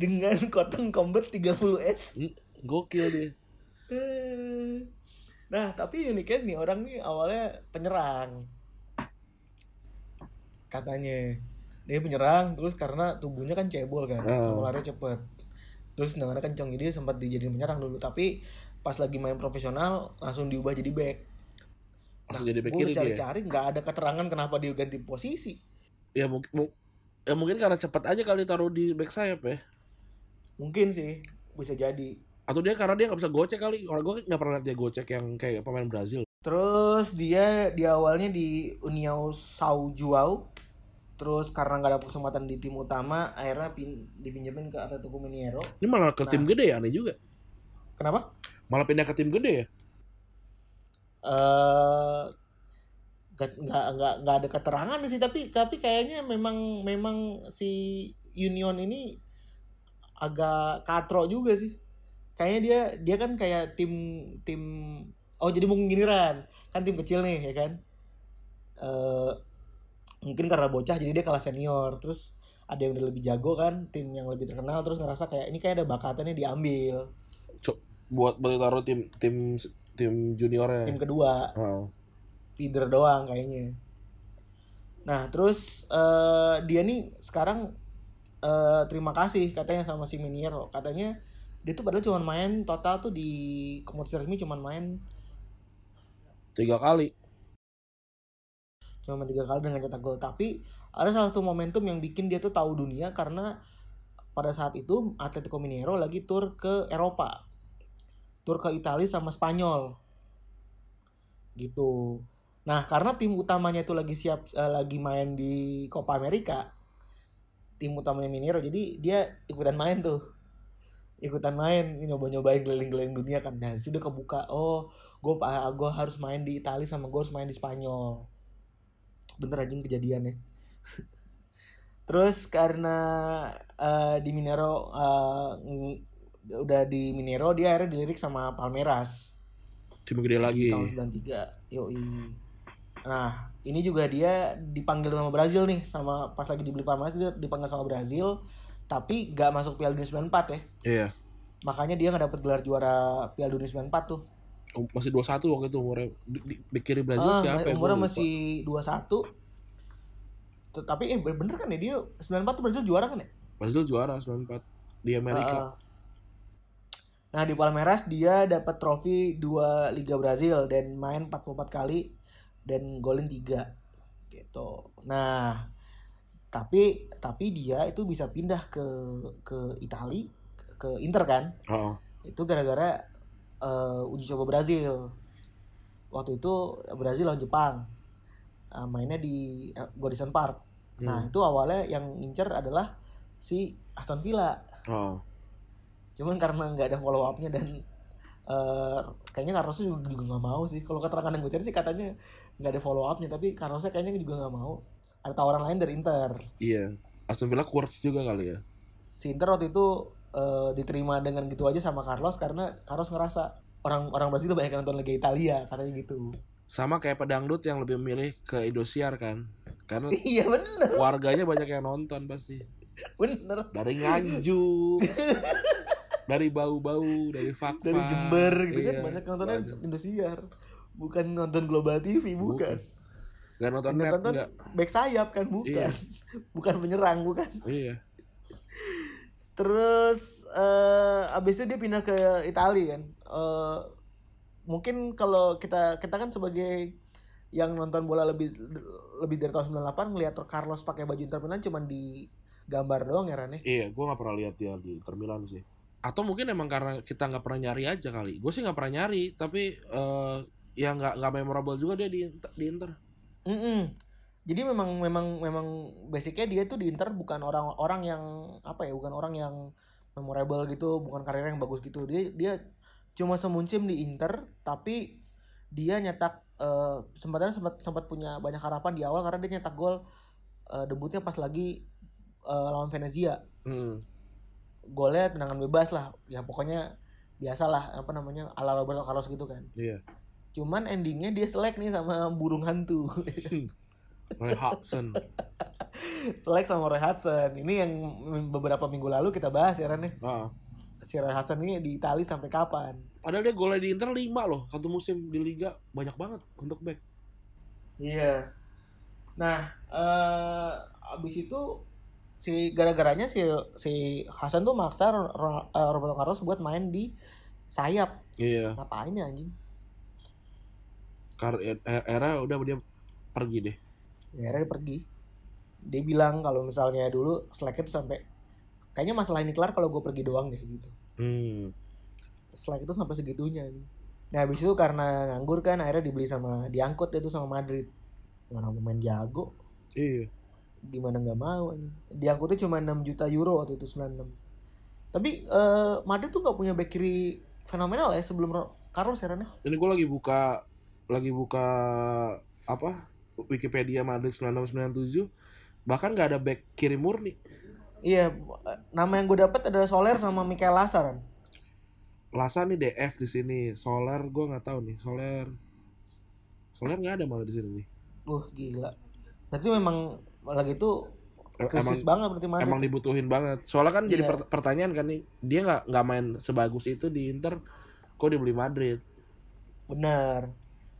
C: dengan cotton combat 30S.
D: Hmm, gokil dia
C: Nah, tapi uniknya nih orang nih awalnya penyerang. Katanya. Dia penyerang terus karena tubuhnya kan cebol kan,
D: Oh.
C: sama lari cepet. Terus dengan kencang jadi sempat dijadiin penyerang dulu, tapi pas lagi main profesional langsung diubah jadi back.
D: langsung jadi back kiri dia
C: cari-cari nggak ada keterangan kenapa dia ganti posisi.
D: ya mungkin mu- ya mungkin karena cepat aja kali taruh di back sayap ya
C: Mungkin sih bisa jadi.
D: atau dia karena dia nggak bisa gocek kali orang gue nggak pernah lihat dia gocek yang kayak pemain Brazil
C: Terus dia di awalnya di União São João. Terus karena nggak ada kesempatan di tim utama, akhirnya pin, dipinjemin ke Atletico Mineiro.
D: ini malah ke
C: Nah.
D: tim gede ya aneh juga
C: Kenapa?
D: malah pindah ke tim gede ya
C: Eh nggak nggak nggak nggak ada keterangan sih tapi tapi kayaknya memang memang si Union ini agak katro juga sih kayaknya dia dia kan kayak tim tim oh jadi mungkin giliran kan tim kecil nih ya kan eh mungkin karena bocah jadi dia kalah senior. Terus ada yang udah lebih jago kan tim yang lebih terkenal terus ngerasa kayak ini kayak ada bakatnya diambil.
D: Cok, buat buat taruh tim tim tim juniornya.
C: Tim kedua.
D: Oh.
C: feeder doang kayaknya. Nah terus eh, dia nih sekarang eh, terima kasih katanya sama si Miniero. Katanya dia tuh padahal cuma main total tuh di kompetisi resmi cuma main
D: tiga kali
C: cuma tiga kali dengan cetak gol. Tapi ada salah satu momentum yang bikin dia tuh tahu dunia karena pada saat itu Atletico Mineiro lagi tur ke Eropa. Tur ke Italia sama Spanyol. Gitu. Nah karena tim utamanya itu lagi siap eh, lagi main di Copa America tim utamanya Mineiro jadi dia ikutan main tuh. Ikutan main nyoba nyobain keliling-keliling dunia kan. Nah sudah kebuka oh gue gue harus main di Italia sama gue harus main di Spanyol bener aja kejadiannya. (laughs) Terus karena eh, di Minero ng- udah di Minero dia akhirnya dilirik sama Palmeiras.
D: Tim gede lagi.
C: Tahun 93 yoi. Nah ini juga dia dipanggil sama Brazil nih sama pas lagi dibeli Palmeiras dia dipanggil sama Brazil tapi gak masuk Piala Dunia 94 ya.
D: Iya.
C: Makanya dia nggak dapet gelar juara Piala Dunia 94 tuh
D: masih 21 waktu itu umurnya di, di, di kiri Brazil
C: Ah,
D: siapa ya?
C: umurnya masih 21 Tapi eh bener kan ya dia 94 tuh Brazil juara kan ya?
D: Brazil juara 94 di Amerika
C: Ah. Nah di Palmeiras dia dapat trofi dua Liga Brazil dan main 44 kali dan golin 3 gitu. Nah tapi tapi dia itu bisa pindah ke ke Itali ke Inter kan?
D: oh.
C: Itu gara-gara eh, uji coba Brazil. Waktu itu Brazil lawan Jepang. Eh, mainnya di uh, Park. Nah
D: Hmm.
C: itu awalnya yang incer adalah si Aston Villa.
D: oh.
C: Cuman karena nggak ada follow upnya dan eh kayaknya Carlos juga, juga nggak mau sih. Kalau keterangan yang gue cari sih katanya nggak ada follow upnya, tapi Carlosnya kayaknya juga nggak mau. Ada tawaran lain dari Inter.
D: iya Aston Villa Quartz juga kali ya
C: Si Inter waktu itu eh, diterima dengan gitu aja sama Carlos karena Carlos ngerasa orang orang Brasil tuh banyak yang nonton Liga Italia katanya gitu.
D: sama kayak pedangdut yang lebih memilih ke Indosiar kan karena (laughs)
C: iya bener,
D: warganya banyak yang nonton pasti
C: bener.
D: dari Nganjuk (laughs) dari bau-bau dari fakta
C: Dari Jember gitu kan
D: Iya,
C: banyak nontonnya
D: banyak.
C: Indosiar. Bukan nonton Global TV, bukan.
D: Gak nonton net
C: nonton
D: enggak
C: back sayap kan bukan.
D: Iya. (laughs)
C: bukan penyerang, bukan.
D: iya
C: Terus eh abis itu dia pindah ke Italia kan. Eh mungkin kalau kita kita kan sebagai yang nonton bola lebih lebih dari tahun 98 ngelihat Carlos pakai baju Inter Milan cuman di gambar doang ya Rane.
D: iya gue nggak pernah lihat dia di Inter Milan sih atau mungkin emang karena kita nggak pernah nyari aja kali gue sih nggak pernah nyari tapi eh ya nggak nggak memorable juga dia di di Inter
C: Mm-mm. Jadi memang memang memang basicnya dia tuh di Inter bukan orang-orang yang apa ya, bukan orang yang memorable gitu, bukan karirnya yang bagus gitu. Dia dia cuma semusim di Inter tapi dia nyetak eh, sempatnya sempat sempat punya banyak harapan di awal karena dia nyetak gol eh, debutnya pas lagi eh, lawan Venezia
D: Hmm.
C: golnya tendangan bebas lah ya pokoknya biasalah apa namanya ala Roberto Carlos gitu kan
D: Iya.
C: cuman endingnya dia selek nih sama burung hantu
D: Roy Hudson. (laughs)
C: selek sama Roy Hudson ini yang beberapa minggu lalu kita bahas ya Ren ya.
D: Ah.
C: si Roy Hudson ini di Itali sampai kapan
D: Padahal dia golnya di Inter 5 loh. Satu musim di Liga banyak banget untuk back.
C: Iya. Nah, eh abis itu si gara-garanya si si Hasan tuh maksa eh, Roberto Carlos buat main di sayap.
D: Iya.
C: Ngapain ya anjing?
D: Kar e- era udah dia pergi deh.
C: Ya akhirnya dia pergi. Dia bilang kalau misalnya dulu Slack itu sampai kayaknya masalah ini kelar kalau gue pergi doang deh gitu.
D: Hmm.
C: Slack itu sampai segitunya. anjing. Nah, habis itu karena nganggur kan akhirnya dibeli sama diangkut itu sama Madrid. Karena pemain jago.
D: Iya.
C: gimana nggak mau diangkutnya cuma 6 juta euro waktu itu 96 tapi eh Madrid tuh nggak punya back kiri fenomenal ya sebelum Carlos ya ya?
D: Ini gue lagi buka lagi buka apa Wikipedia Madrid 9697 bahkan nggak ada back kiri murni.
C: iya nama yang gue dapat adalah Soler sama Mikel Lasar kan
D: Lasa nih DF di sini, Soler gue nggak tahu nih, Soler Soler nggak ada malah di sini nih.
C: wah gila berarti memang lagi itu krisis
D: emang
C: banget berarti Madrid
D: emang dibutuhin banget. Soalnya kan jadi
C: Iya.
D: per- pertanyaan kan nih, dia nggak nggak main sebagus itu di Inter, kok dibeli Madrid?
C: benar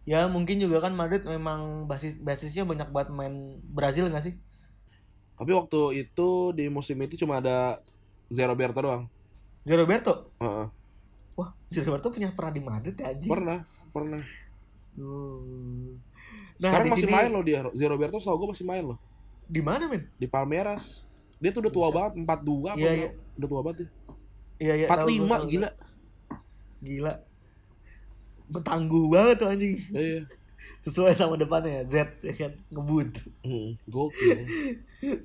C: ya mungkin juga kan Madrid memang basis basisnya banyak banget main Brazil nggak sih
D: Tapi waktu itu di musim itu cuma ada Zé Roberto doang.
C: Zé Roberto
D: Heeh.
C: wah Zé Roberto punya pernah di Madrid ya anjing
D: Pernah, pernah.
C: Uh.
D: Sekarang
C: di
D: masih
C: sini-
D: main loh dia. Zé Roberto tau gue masih main loh.
C: di mana men
D: Di Palmeiras. Dia tuh udah tua banget, 42 apa
C: Iya,
D: enggak?
C: iya.
D: Udah tua banget ya.
C: Iya iya. tahu,
D: 45
C: tahu, tahu.
D: gila.
C: Gila. Betangguh banget tuh anjing.
D: Iya.
C: Sesuai sama depannya Z ya kan ngebut.
D: Hmm, gokil.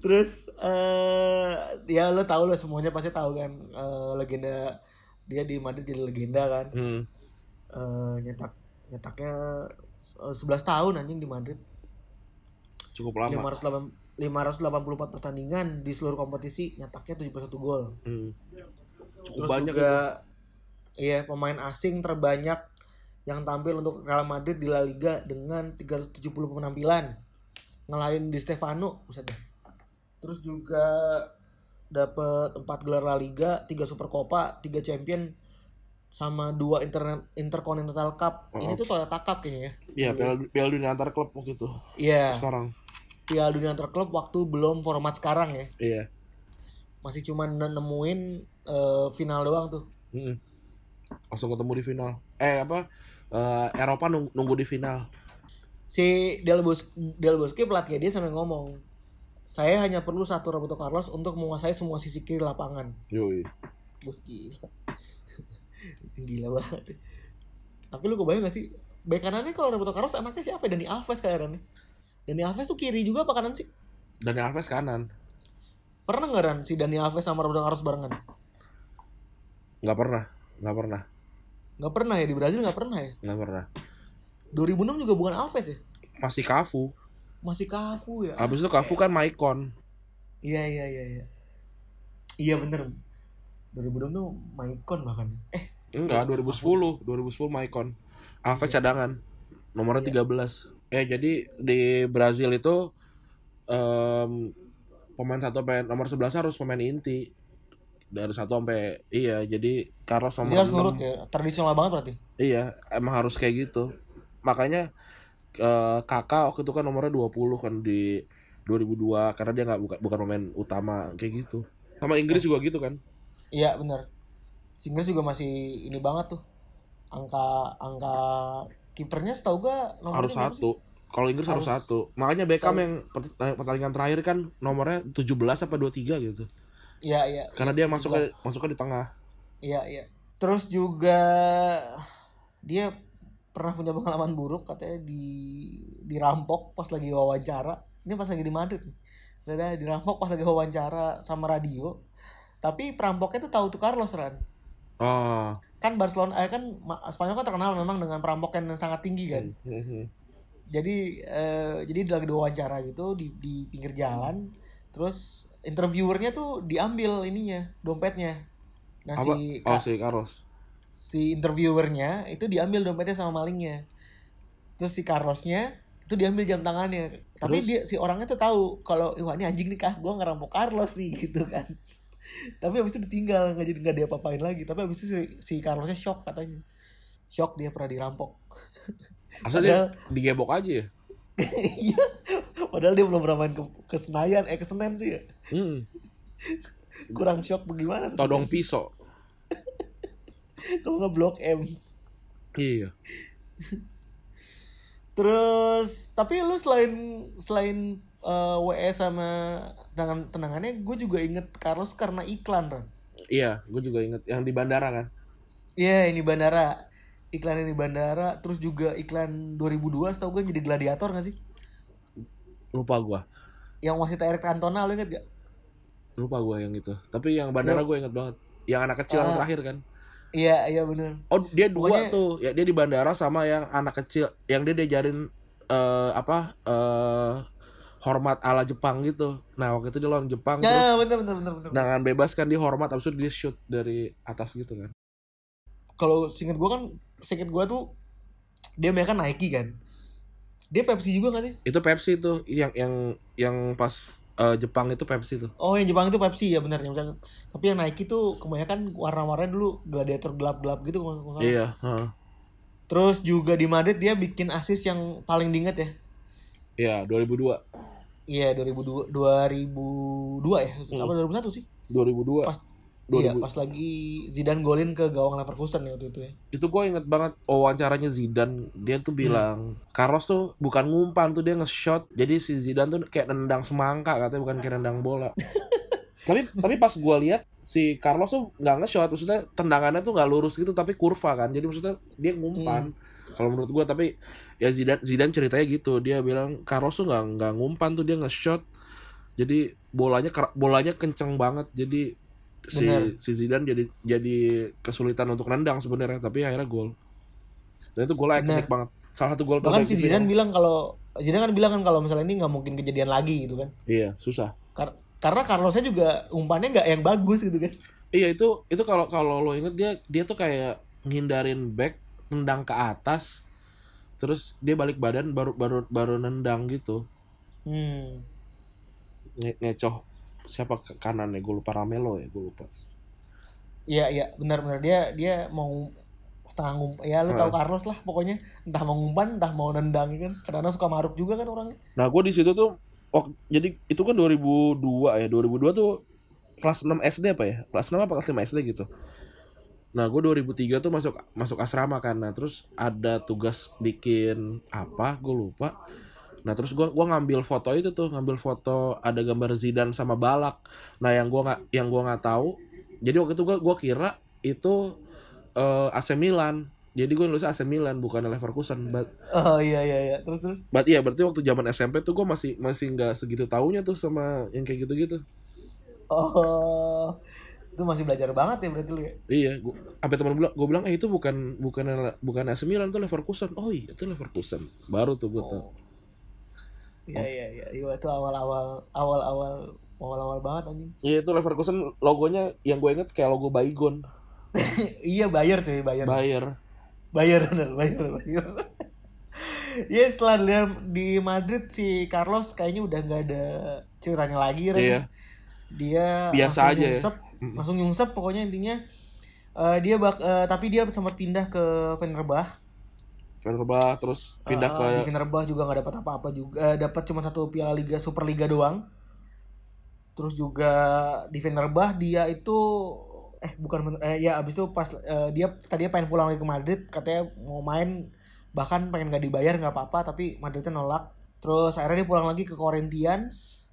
C: Terus eh ya lo tau lo semuanya pasti tahu kan eh, legenda dia di Madrid jadi legenda kan.
D: Hmm.
C: Eh, nyetak nyetaknya eh, 11 tahun anjing di Madrid.
D: Cukup lama.
C: 508 584 pertandingan di seluruh kompetisi nyetaknya 71 gol.
D: Hmm. Cukup
C: Terus
D: banyak
C: juga,
D: itu.
C: Iya, pemain asing terbanyak yang tampil untuk Real Madrid di La Liga dengan 370 penampilan. Ngelain di Stefano, buset. Terus juga dapat 4 gelar La Liga, 3 Supercopa, 3 Champion sama 2 Inter Intercontinental Cup. Ini tuh Toyota Cup kayaknya ya.
D: Iya, Piala, Piala Dunia antar klub waktu itu.
C: Iya,
D: Sekarang.
C: Piala Dunia Antar Klub waktu belum format sekarang ya.
D: Iya.
C: Masih cuma nemuin eh, final doang tuh.
D: Hmm. Langsung ketemu di final. Eh apa? Eh, Eropa nung- nunggu di final.
C: si Del Bos Del Bosque pelatih dia sampai ngomong saya hanya perlu satu Roberto Carlos untuk menguasai semua sisi kiri lapangan
D: Yoi.
C: Wah gila (laughs) gila banget tapi lu kebayang gak sih bek kanannya kalau Roberto Carlos anaknya siapa Dani Alves kayaknya Dani Alves tuh kiri juga apa kanan sih
D: Dan Alves kanan.
C: pernah nggak Ran si Dani Alves sama Roberto Carlos barengan
D: Nggak pernah. Nggak pernah.
C: Nggak pernah ya di Brazil nggak pernah ya
D: Nggak pernah.
C: 2006 juga bukan Alves ya
D: Masih Cafu.
C: masih Cafu ya
D: Habis itu Cafu kan Maicon.
C: Iya iya iya iya. Iya bener. 2006 tuh Maicon bahkan. Eh,
D: Enggak, 2010. 2010 Maicon. Alves cadangan. Nomornya 13. Eh jadi di Brazil itu em, pemain satu pemain nomor 11 harus pemain inti. Dari satu sampai iya, jadi Carlos
C: dia
D: nomor
C: harus
D: 6.
C: nurut ya. Tradisional banget berarti.
D: Iya, emang harus kayak gitu. Makanya eh, kakak waktu itu kan nomornya 20 kan di 2002 karena dia nggak bukan bukan pemain utama kayak gitu. Sama Inggris juga gitu kan.
C: Iya bener. Singers juga masih ini banget tuh. Angka angka kipernya setahu gua nomornya
D: harus satu. Kalau Inggris harus,
C: Harus-
D: satu. Makanya Beckham yang eh, pertandingan terakhir kan nomornya 17 apa 23 gitu.
C: Iya iya.
D: Karena dia masuk ke
C: 17.
D: masuknya di tengah.
C: Iya iya. Terus juga dia pernah punya pengalaman buruk katanya di dirampok pas lagi wawancara. Ini pas lagi di Madrid nih. Katanya dirampok pas lagi wawancara sama radio. Tapi perampoknya tuh tahu tuh Carlos Ran.
D: Oh,
C: kan Barcelona eh, kan Spanyol kan terkenal memang dengan perampokan yang sangat tinggi kan.
D: Mhm.
C: Jadi eh, jadi lagi diwawancara gitu di di pinggir jalan, terus interviewernya tuh diambil ininya dompetnya. Nah
D: Apa?
C: si
D: Oh si Carlos.
C: si interviewernya itu diambil dompetnya sama malingnya. Terus si Carlosnya itu diambil jam tangannya. Tapi
D: Terus?
C: dia si orangnya tuh tahu kalau wah ini anjing nih kah, gue ngerampok Carlos nih (laughs) gitu kan. Tapi habis itu ditinggal nggak jadi nggak dia apain lagi. Tapi habis itu si, si Carlosnya shock katanya. Shock dia pernah dirampok.
D: Asal dia digebok aja ya.
C: Iya. Padahal dia belum pernah main ke, ke Senayan, eh ke Senen sih ya.
D: Hmm.
C: Kurang shock bagaimana?
D: Todong pisau.
C: Kalau nggak blok M.
D: Iya.
C: Terus tapi lu selain selain eh, WS sama tenangan tenangannya, gue juga inget Carlos karena iklan kan.
D: Iya, gue juga inget yang di bandara kan.
C: Iya ini bandara, iklan ini bandara, terus juga iklan 2002 setahu gue jadi gladiator gak sih?
D: Lupa gua.
C: Yang wasit Eric Cantona lu inget gak?
D: Lupa gua yang itu. Tapi yang bandara gue inget banget. Yang anak kecil yang
C: Ah.
D: terakhir kan.
C: Iya iya bener.
D: Oh, dia dua
C: Pokoknya-
D: tuh. Ya dia di bandara sama yang anak kecil yang dia diajarin eh apa eh hormat ala Jepang gitu. Nah, waktu itu dia lawan Jepang terus
C: Ya bener bener bener bener.
D: dengan bebas kan dia hormat habis itu dia shoot dari atas gitu kan.
C: Kalau singkat gue kan, singkat gue tuh dia mereka Nike kan. Dia Pepsi juga gak sih?
D: Itu Pepsi tuh yang yang yang pas eh, Jepang itu Pepsi tuh.
C: Oh yang Jepang itu Pepsi ya benar yang. Tapi yang Nike tuh kebanyakan warna-warnanya dulu gladiator gelap-gelap gitu kalau salah.
D: Iya, heeh.
C: Terus juga di Madrid dia bikin assist yang paling diinget ya.
D: Iya, 2002.
C: Iya 2002 2002 ya. Apa 2001 sih?
D: 2002.
C: Pas
D: 2000.
C: Iya, pas lagi Zidane golin ke gawang Leverkusen ya waktu itu ya.
D: itu gue inget banget wawancaranya Zidane. Dia tuh bilang Carlos tuh bukan ngumpan tuh dia nge-shot. Jadi si Zidane tuh kayak nendang semangka katanya bukan kayak nendang bola. (laughs) Tapi tapi pas gue lihat si Carlos tuh nggak nge-shot. Maksudnya tendangannya tuh nggak lurus gitu tapi kurva kan. Jadi maksudnya dia ngumpan kalau menurut gue tapi ya Zidane Zidane ceritanya gitu. Dia bilang Carlos tuh nggak nggak ngumpan tuh dia nge-shot. Jadi bolanya bolanya kenceng banget. Jadi si
C: Bener.
D: si Zidane jadi jadi kesulitan untuk nendang sebenarnya tapi akhirnya gol dan itu
C: Bener.
D: ikonik banget salah satu gol
C: Bahkan si Zidane
D: gitu.
C: bilang kalau Zidane kan bilang kan kalau misalnya ini nggak mungkin kejadian lagi gitu kan.
D: iya susah
C: Kar- karena Carlosnya juga umpannya nggak yang bagus gitu kan.
D: iya itu itu kalau kalau lo inget dia dia tuh kayak ngindarin back nendang ke atas terus dia balik badan baru baru baru nendang gitu
C: Hmm.
D: Nge ngecoh siapa ke kanan ya gue lupa Ramelo ya gue lupa
C: Iya iya benar-benar dia dia mau setengah ngump ya lu tahu
D: Heeh.
C: Carlos lah pokoknya entah mau ngumpan entah mau nendang kan kadang suka maruk juga kan orangnya
D: Nah, gue di situ tuh oh, jadi itu kan 2002 ya. 2002 tuh kelas 6 SD apa ya? Kelas 6 apa kelas 5 SD gitu. Nah, gue 2003 tuh masuk masuk asrama kan. Nah, terus ada tugas bikin apa? Gue lupa. Nah, terus gua gua ngambil foto itu tuh, ngambil foto ada gambar Zidane sama Balak. Nah, yang gua nggak yang gua nggak tahu. Jadi waktu itu gua gua kira itu eh, AC Milan. Jadi gue nulisnya AC Milan bukan Leverkusen. But
C: oh iya iya iya terus terus
D: But iya berarti waktu zaman SMP tuh gue masih masih nggak segitu taunya tuh sama yang kayak gitu-gitu.
C: oh itu masih belajar banget ya berarti lu ya
D: Iya, gua, sampai teman bilang, gue bilang, eh itu bukan bukan bukan AC Milan tuh Leverkusen. Oh iya itu Leverkusen. Baru tuh gue tau.
C: iya iya iya iya itu awal-awal awal-awal awal-awal banget anjing
D: Iya itu Leverkusen logonya yang gue inget kayak logo Baygon. (laughs)
C: iya bayar cuy bayar
D: Bayer.
C: bayar bener bayar bayar ya setelah (laughs) dia di Madrid si Carlos kayaknya udah nggak ada ceritanya lagi Ren.
D: Iya.
C: dia
D: Biasa aja ya.
C: nyungsep, langsung nyungsep pokoknya intinya Eh, dia bak eh, tapi dia sempat pindah ke Fenerbah
D: Fenerbah terus pindah
C: di
D: ke
C: Fenerbah juga nggak dapat apa-apa juga. Eh, dapat cuma satu piala liga super liga doang. Terus juga di Fenerbah dia itu eh bukan eh ya abis itu pas eh, dia tadinya pengen pulang lagi ke Madrid katanya mau main bahkan pengen nggak dibayar nggak apa-apa tapi Madridnya nolak. Terus akhirnya dia pulang lagi ke Corinthians.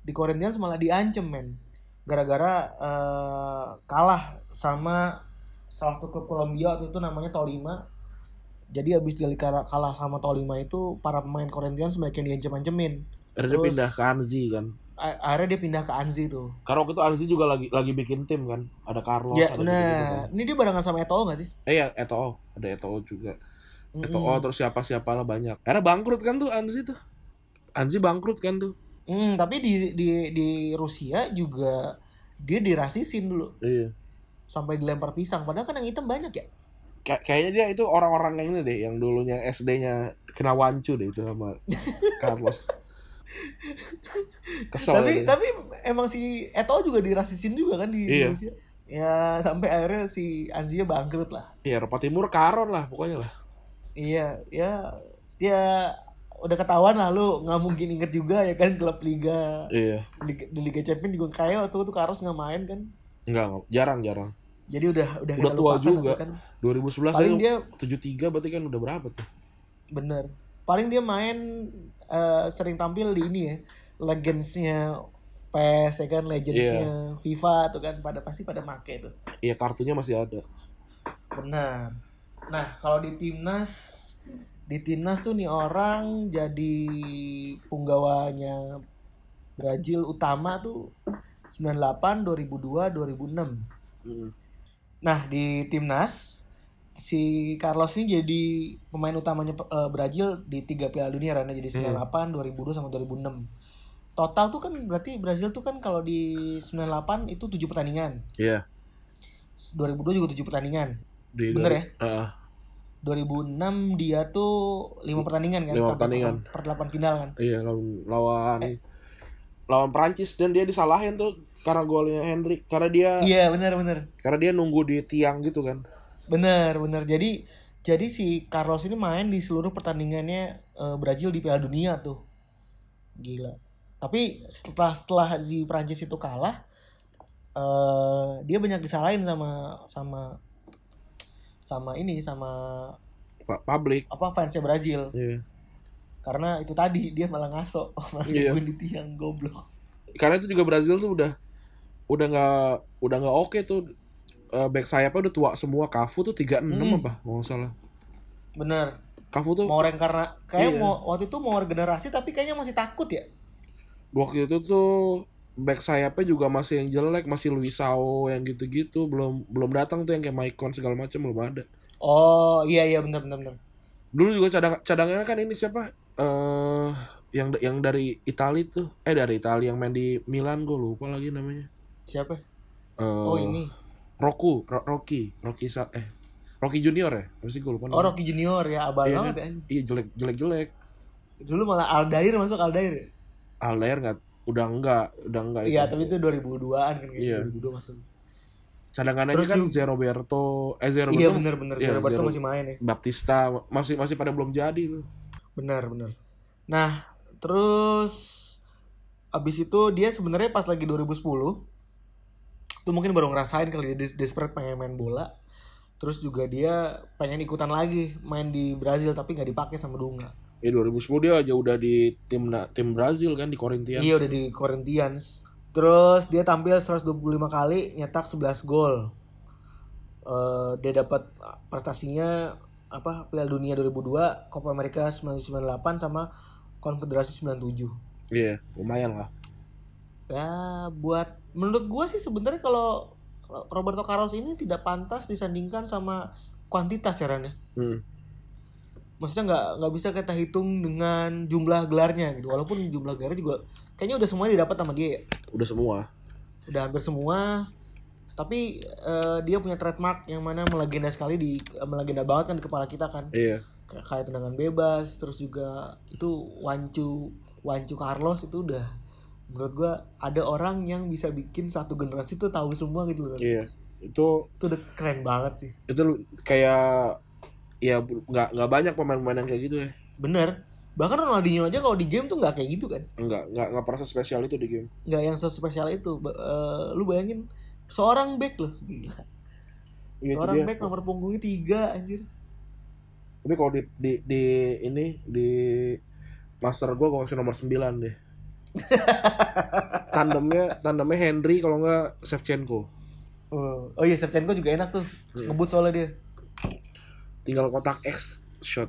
C: Di Corinthians malah diancem men. Gara-gara eh, kalah sama salah satu klub Kolombia waktu itu namanya Tolima jadi abis dia kalah kalah sama Tolima itu para pemain Corinthians yang diancem-ancemin
D: akhirnya dia
C: terus-
D: pindah ke Anzi kan.
C: akhirnya dia pindah ke Anzi tuh.
D: Karena waktu itu Anzi juga lagi lagi bikin tim kan. Ada Carlos,
C: Ya,
D: ada kan.
C: benar. Ini dia barengan sama Eto'o gak sih?
D: Eh ya Eto'o, ada Eto'o juga. Eto'o terus siapa-siapa lah banyak. Karena bangkrut kan tuh Anzi tuh. Anzi bangkrut kan tuh.
C: Hmm, tapi di di di Rusia juga dia dirasisin dulu
D: Iya.
C: sampai dilempar pisang. Padahal kan yang hitam banyak ya.
D: Kay- kayaknya dia itu orang-orang yang ini deh, yang dulunya SD-nya kena wancu deh itu sama (laughs) Carlos. Kesel.
C: tapi
D: dia.
C: tapi emang si Eto'o juga dirasisin juga kan di,
D: Iya.
C: Rusia. Ya sampai akhirnya si Anzia bangkrut lah.
D: Iya, Eropa Timur karon lah pokoknya lah.
C: Iya, ya ya udah ketahuan lah lu nggak mungkin inget juga ya kan klub liga
D: Iya.
C: di, di Liga Champions juga kayak waktu itu Carlos nggak main kan.
D: Enggak, enggak. jarang-jarang.
C: Jadi udah udah
D: Udah tua juga.
C: kan.
D: 2011
C: Paling dia
D: 73 berarti kan udah berapa tuh?
C: bener. Paling dia main eh, sering tampil di ini ya. Legendsnya PES ya kan, legendsnya FIFA tuh kan pada pasti pada make tuh.
D: Iya, kartunya masih ada.
C: Benar. Nah, kalau di timnas di timnas tuh nih orang jadi punggawanya Brazil utama tuh 98, 2002, 2006.
D: Mm.
C: Nah, di timnas si Carlos ini jadi pemain utamanya eh, Brazil di tiga Piala Dunia karena jadi 98, 2002 sama 2006. Total tuh kan berarti Brazil tuh kan kalau di 98 itu 7 pertandingan.
D: Iya.
C: 2002 juga 7 pertandingan.
D: Di
C: Bener ya?
D: Heeh.
C: 2006 dia tuh 5 pertandingan kan?
D: Lima
C: Sampai
D: pertandingan.
C: Per, per 8 final kan?
D: iya, lawan lawan
C: Eh.
D: lawan Prancis dan dia disalahin tuh karena golnya Hendrik karena dia
C: Iya, benar benar.
D: karena dia nunggu di tiang gitu kan.
C: Benar, benar. Jadi jadi si Carlos ini main di seluruh pertandingannya eh, Brazil di Piala Dunia tuh. Gila. Tapi setelah setelah si Prancis itu kalah eh dia banyak disalahin sama sama sama ini sama
D: Pak publik.
C: apa fansnya Brazil
D: Iya.
C: karena itu tadi dia malah ngaso (laughs) malah nungguin di tiang goblok
D: Karena itu juga Brazil tuh udah udah nggak udah nggak oke tuh. Eh, back sayapnya udah tua semua. Cafu tuh 36
C: Hmm.
D: apa nggak salah.
C: bener.
D: Cafu tuh
C: mau karena kayak
D: Iya.
C: mau waktu itu mau regenerasi tapi kayaknya masih takut ya?
D: Waktu itu tuh back sayapnya juga masih yang jelek masih Luisao yang gitu-gitu. Belum belum datang tuh yang kayak Maicon segala macam belum ada.
C: Oh iya iya bener bener bener.
D: Dulu juga cadang cadangannya kan ini siapa? Eh yang yang dari Italia tuh. Eh dari Italia yang main di Milan gue lupa lagi namanya
C: siapa?
D: Eh,
C: oh ini.
D: Roku Ro- Rocky Rocky Sa- eh Rocky Junior ya? Apa sih gue lupa
C: oh. Rocky Junior ya abal
D: Iya,
C: banget
D: kan?
C: ya
D: iya jelek jelek jelek
C: dulu malah Aldair masuk Aldair ya?
D: Aldair nggak udah enggak udah enggak
C: iya tapi itu 2002an kan kayak
D: Iya.
C: 2002 masuk.
D: Cadangannya
C: Terus
D: kan
C: juga-
D: Zé Roberto eh Zé Roberto
C: iya bener bener.
D: Iya, Zero-
C: masih main ya.
D: Baptista masih masih pada belum jadi tuh.
C: Benar benar nah terus abis itu dia sebenarnya pas lagi 2010 tuh mungkin baru ngerasain kali dia des- desperate pengen main bola. Terus juga dia pengen ikutan lagi main di Brazil tapi nggak dipakai sama Dunga.
D: Ya 2010 dia aja udah di tim tim Brazil kan di Corinthians.
C: iya udah di Corinthians. Terus dia tampil 125 kali nyetak 11 gol. Eh, dia dapat prestasinya apa Piala Dunia 2002 Copa America 1998 sama Konfederasi 97
D: Iya, lumayan lah.
C: Ya buat menurut gua sih sebenarnya kalau Roberto Carlos ini tidak pantas disandingkan sama kuantitas ya Ran ya.
D: Hmm.
C: Maksudnya nggak nggak bisa kita hitung dengan jumlah gelarnya gitu. Walaupun jumlah gelarnya juga kayaknya udah semuanya didapat sama dia ya.
D: Udah semua.
C: Udah hampir semua. Tapi eh, dia punya trademark yang mana melegenda sekali di melegenda banget kan di kepala kita kan.
D: Iya.
C: Kayak tendangan bebas terus juga itu wancu wancu Carlos itu udah menurut gua ada orang yang bisa bikin satu generasi tuh tahu semua gitu loh.
D: Iya. Itu
C: Itu udah keren banget sih.
D: itu kayak ya nggak nggak banyak pemain-pemain yang kayak gitu ya.
C: Bener. Bahkan Ronaldinho aja kalau di game tuh nggak kayak gitu kan.
D: Enggak, enggak enggak pernah spesial itu di game.
C: Nggak yang spesial itu. Eh, lu bayangin seorang back loh. Gila.
D: Itu
C: seorang
D: dia.
C: back nomor punggungnya tiga anjir.
D: Tapi kalau di, di di ini di master gua gua kasih nomor 9 deh. Tandemnya tandemnya Henry kalau enggak Shevchenko.
C: Oh, oh iya Shevchenko juga enak tuh. Ngebut soalnya dia.
D: Tinggal kotak X shot.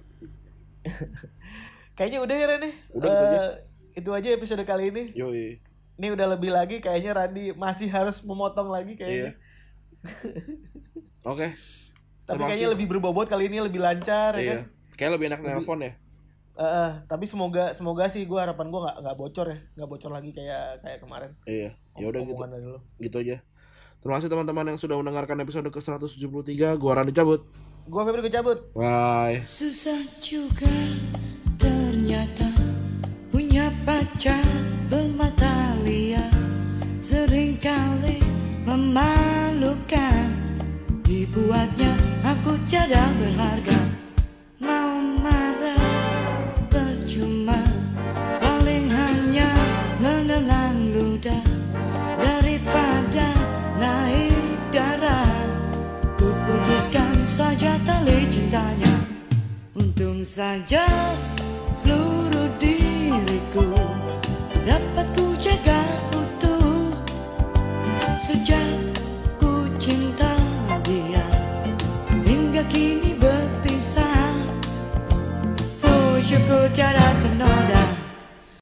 D: (laughs)
C: Kayaknya udah ya Ren ya.
D: Udah gitu aja.
C: Eh, Itu aja episode kali ini.
D: Yoi.
C: ini udah lebih lagi kayaknya Randi masih harus memotong lagi
D: Iya.
C: kayaknya.
D: Oke. (laughs)
C: Tapi
D: Terima
C: kayaknya lebih berbobot kali ini lebih lancar ya kan.
D: Iya. Kayak lebih enak nelpon ya.
C: Eh, eh, tapi semoga semoga sih gue harapan gue nggak nggak bocor ya, nggak bocor lagi kayak kayak kemarin.
D: Iya. Ya udah gitu. Gitu aja. Terima kasih teman-teman yang sudah mendengarkan episode ke-173. Gua Randy cabut.
C: Gue Febri gue cabut.
D: Bye.
E: Susah juga ternyata punya pacar bermata liar Seringkali memalukan Dibuatnya aku tiada berharga Untung saja seluruh diriku Dapat ku jaga utuh. Sejak ku cinta dia Hingga kini berpisah. Oh syukur tiada ternoda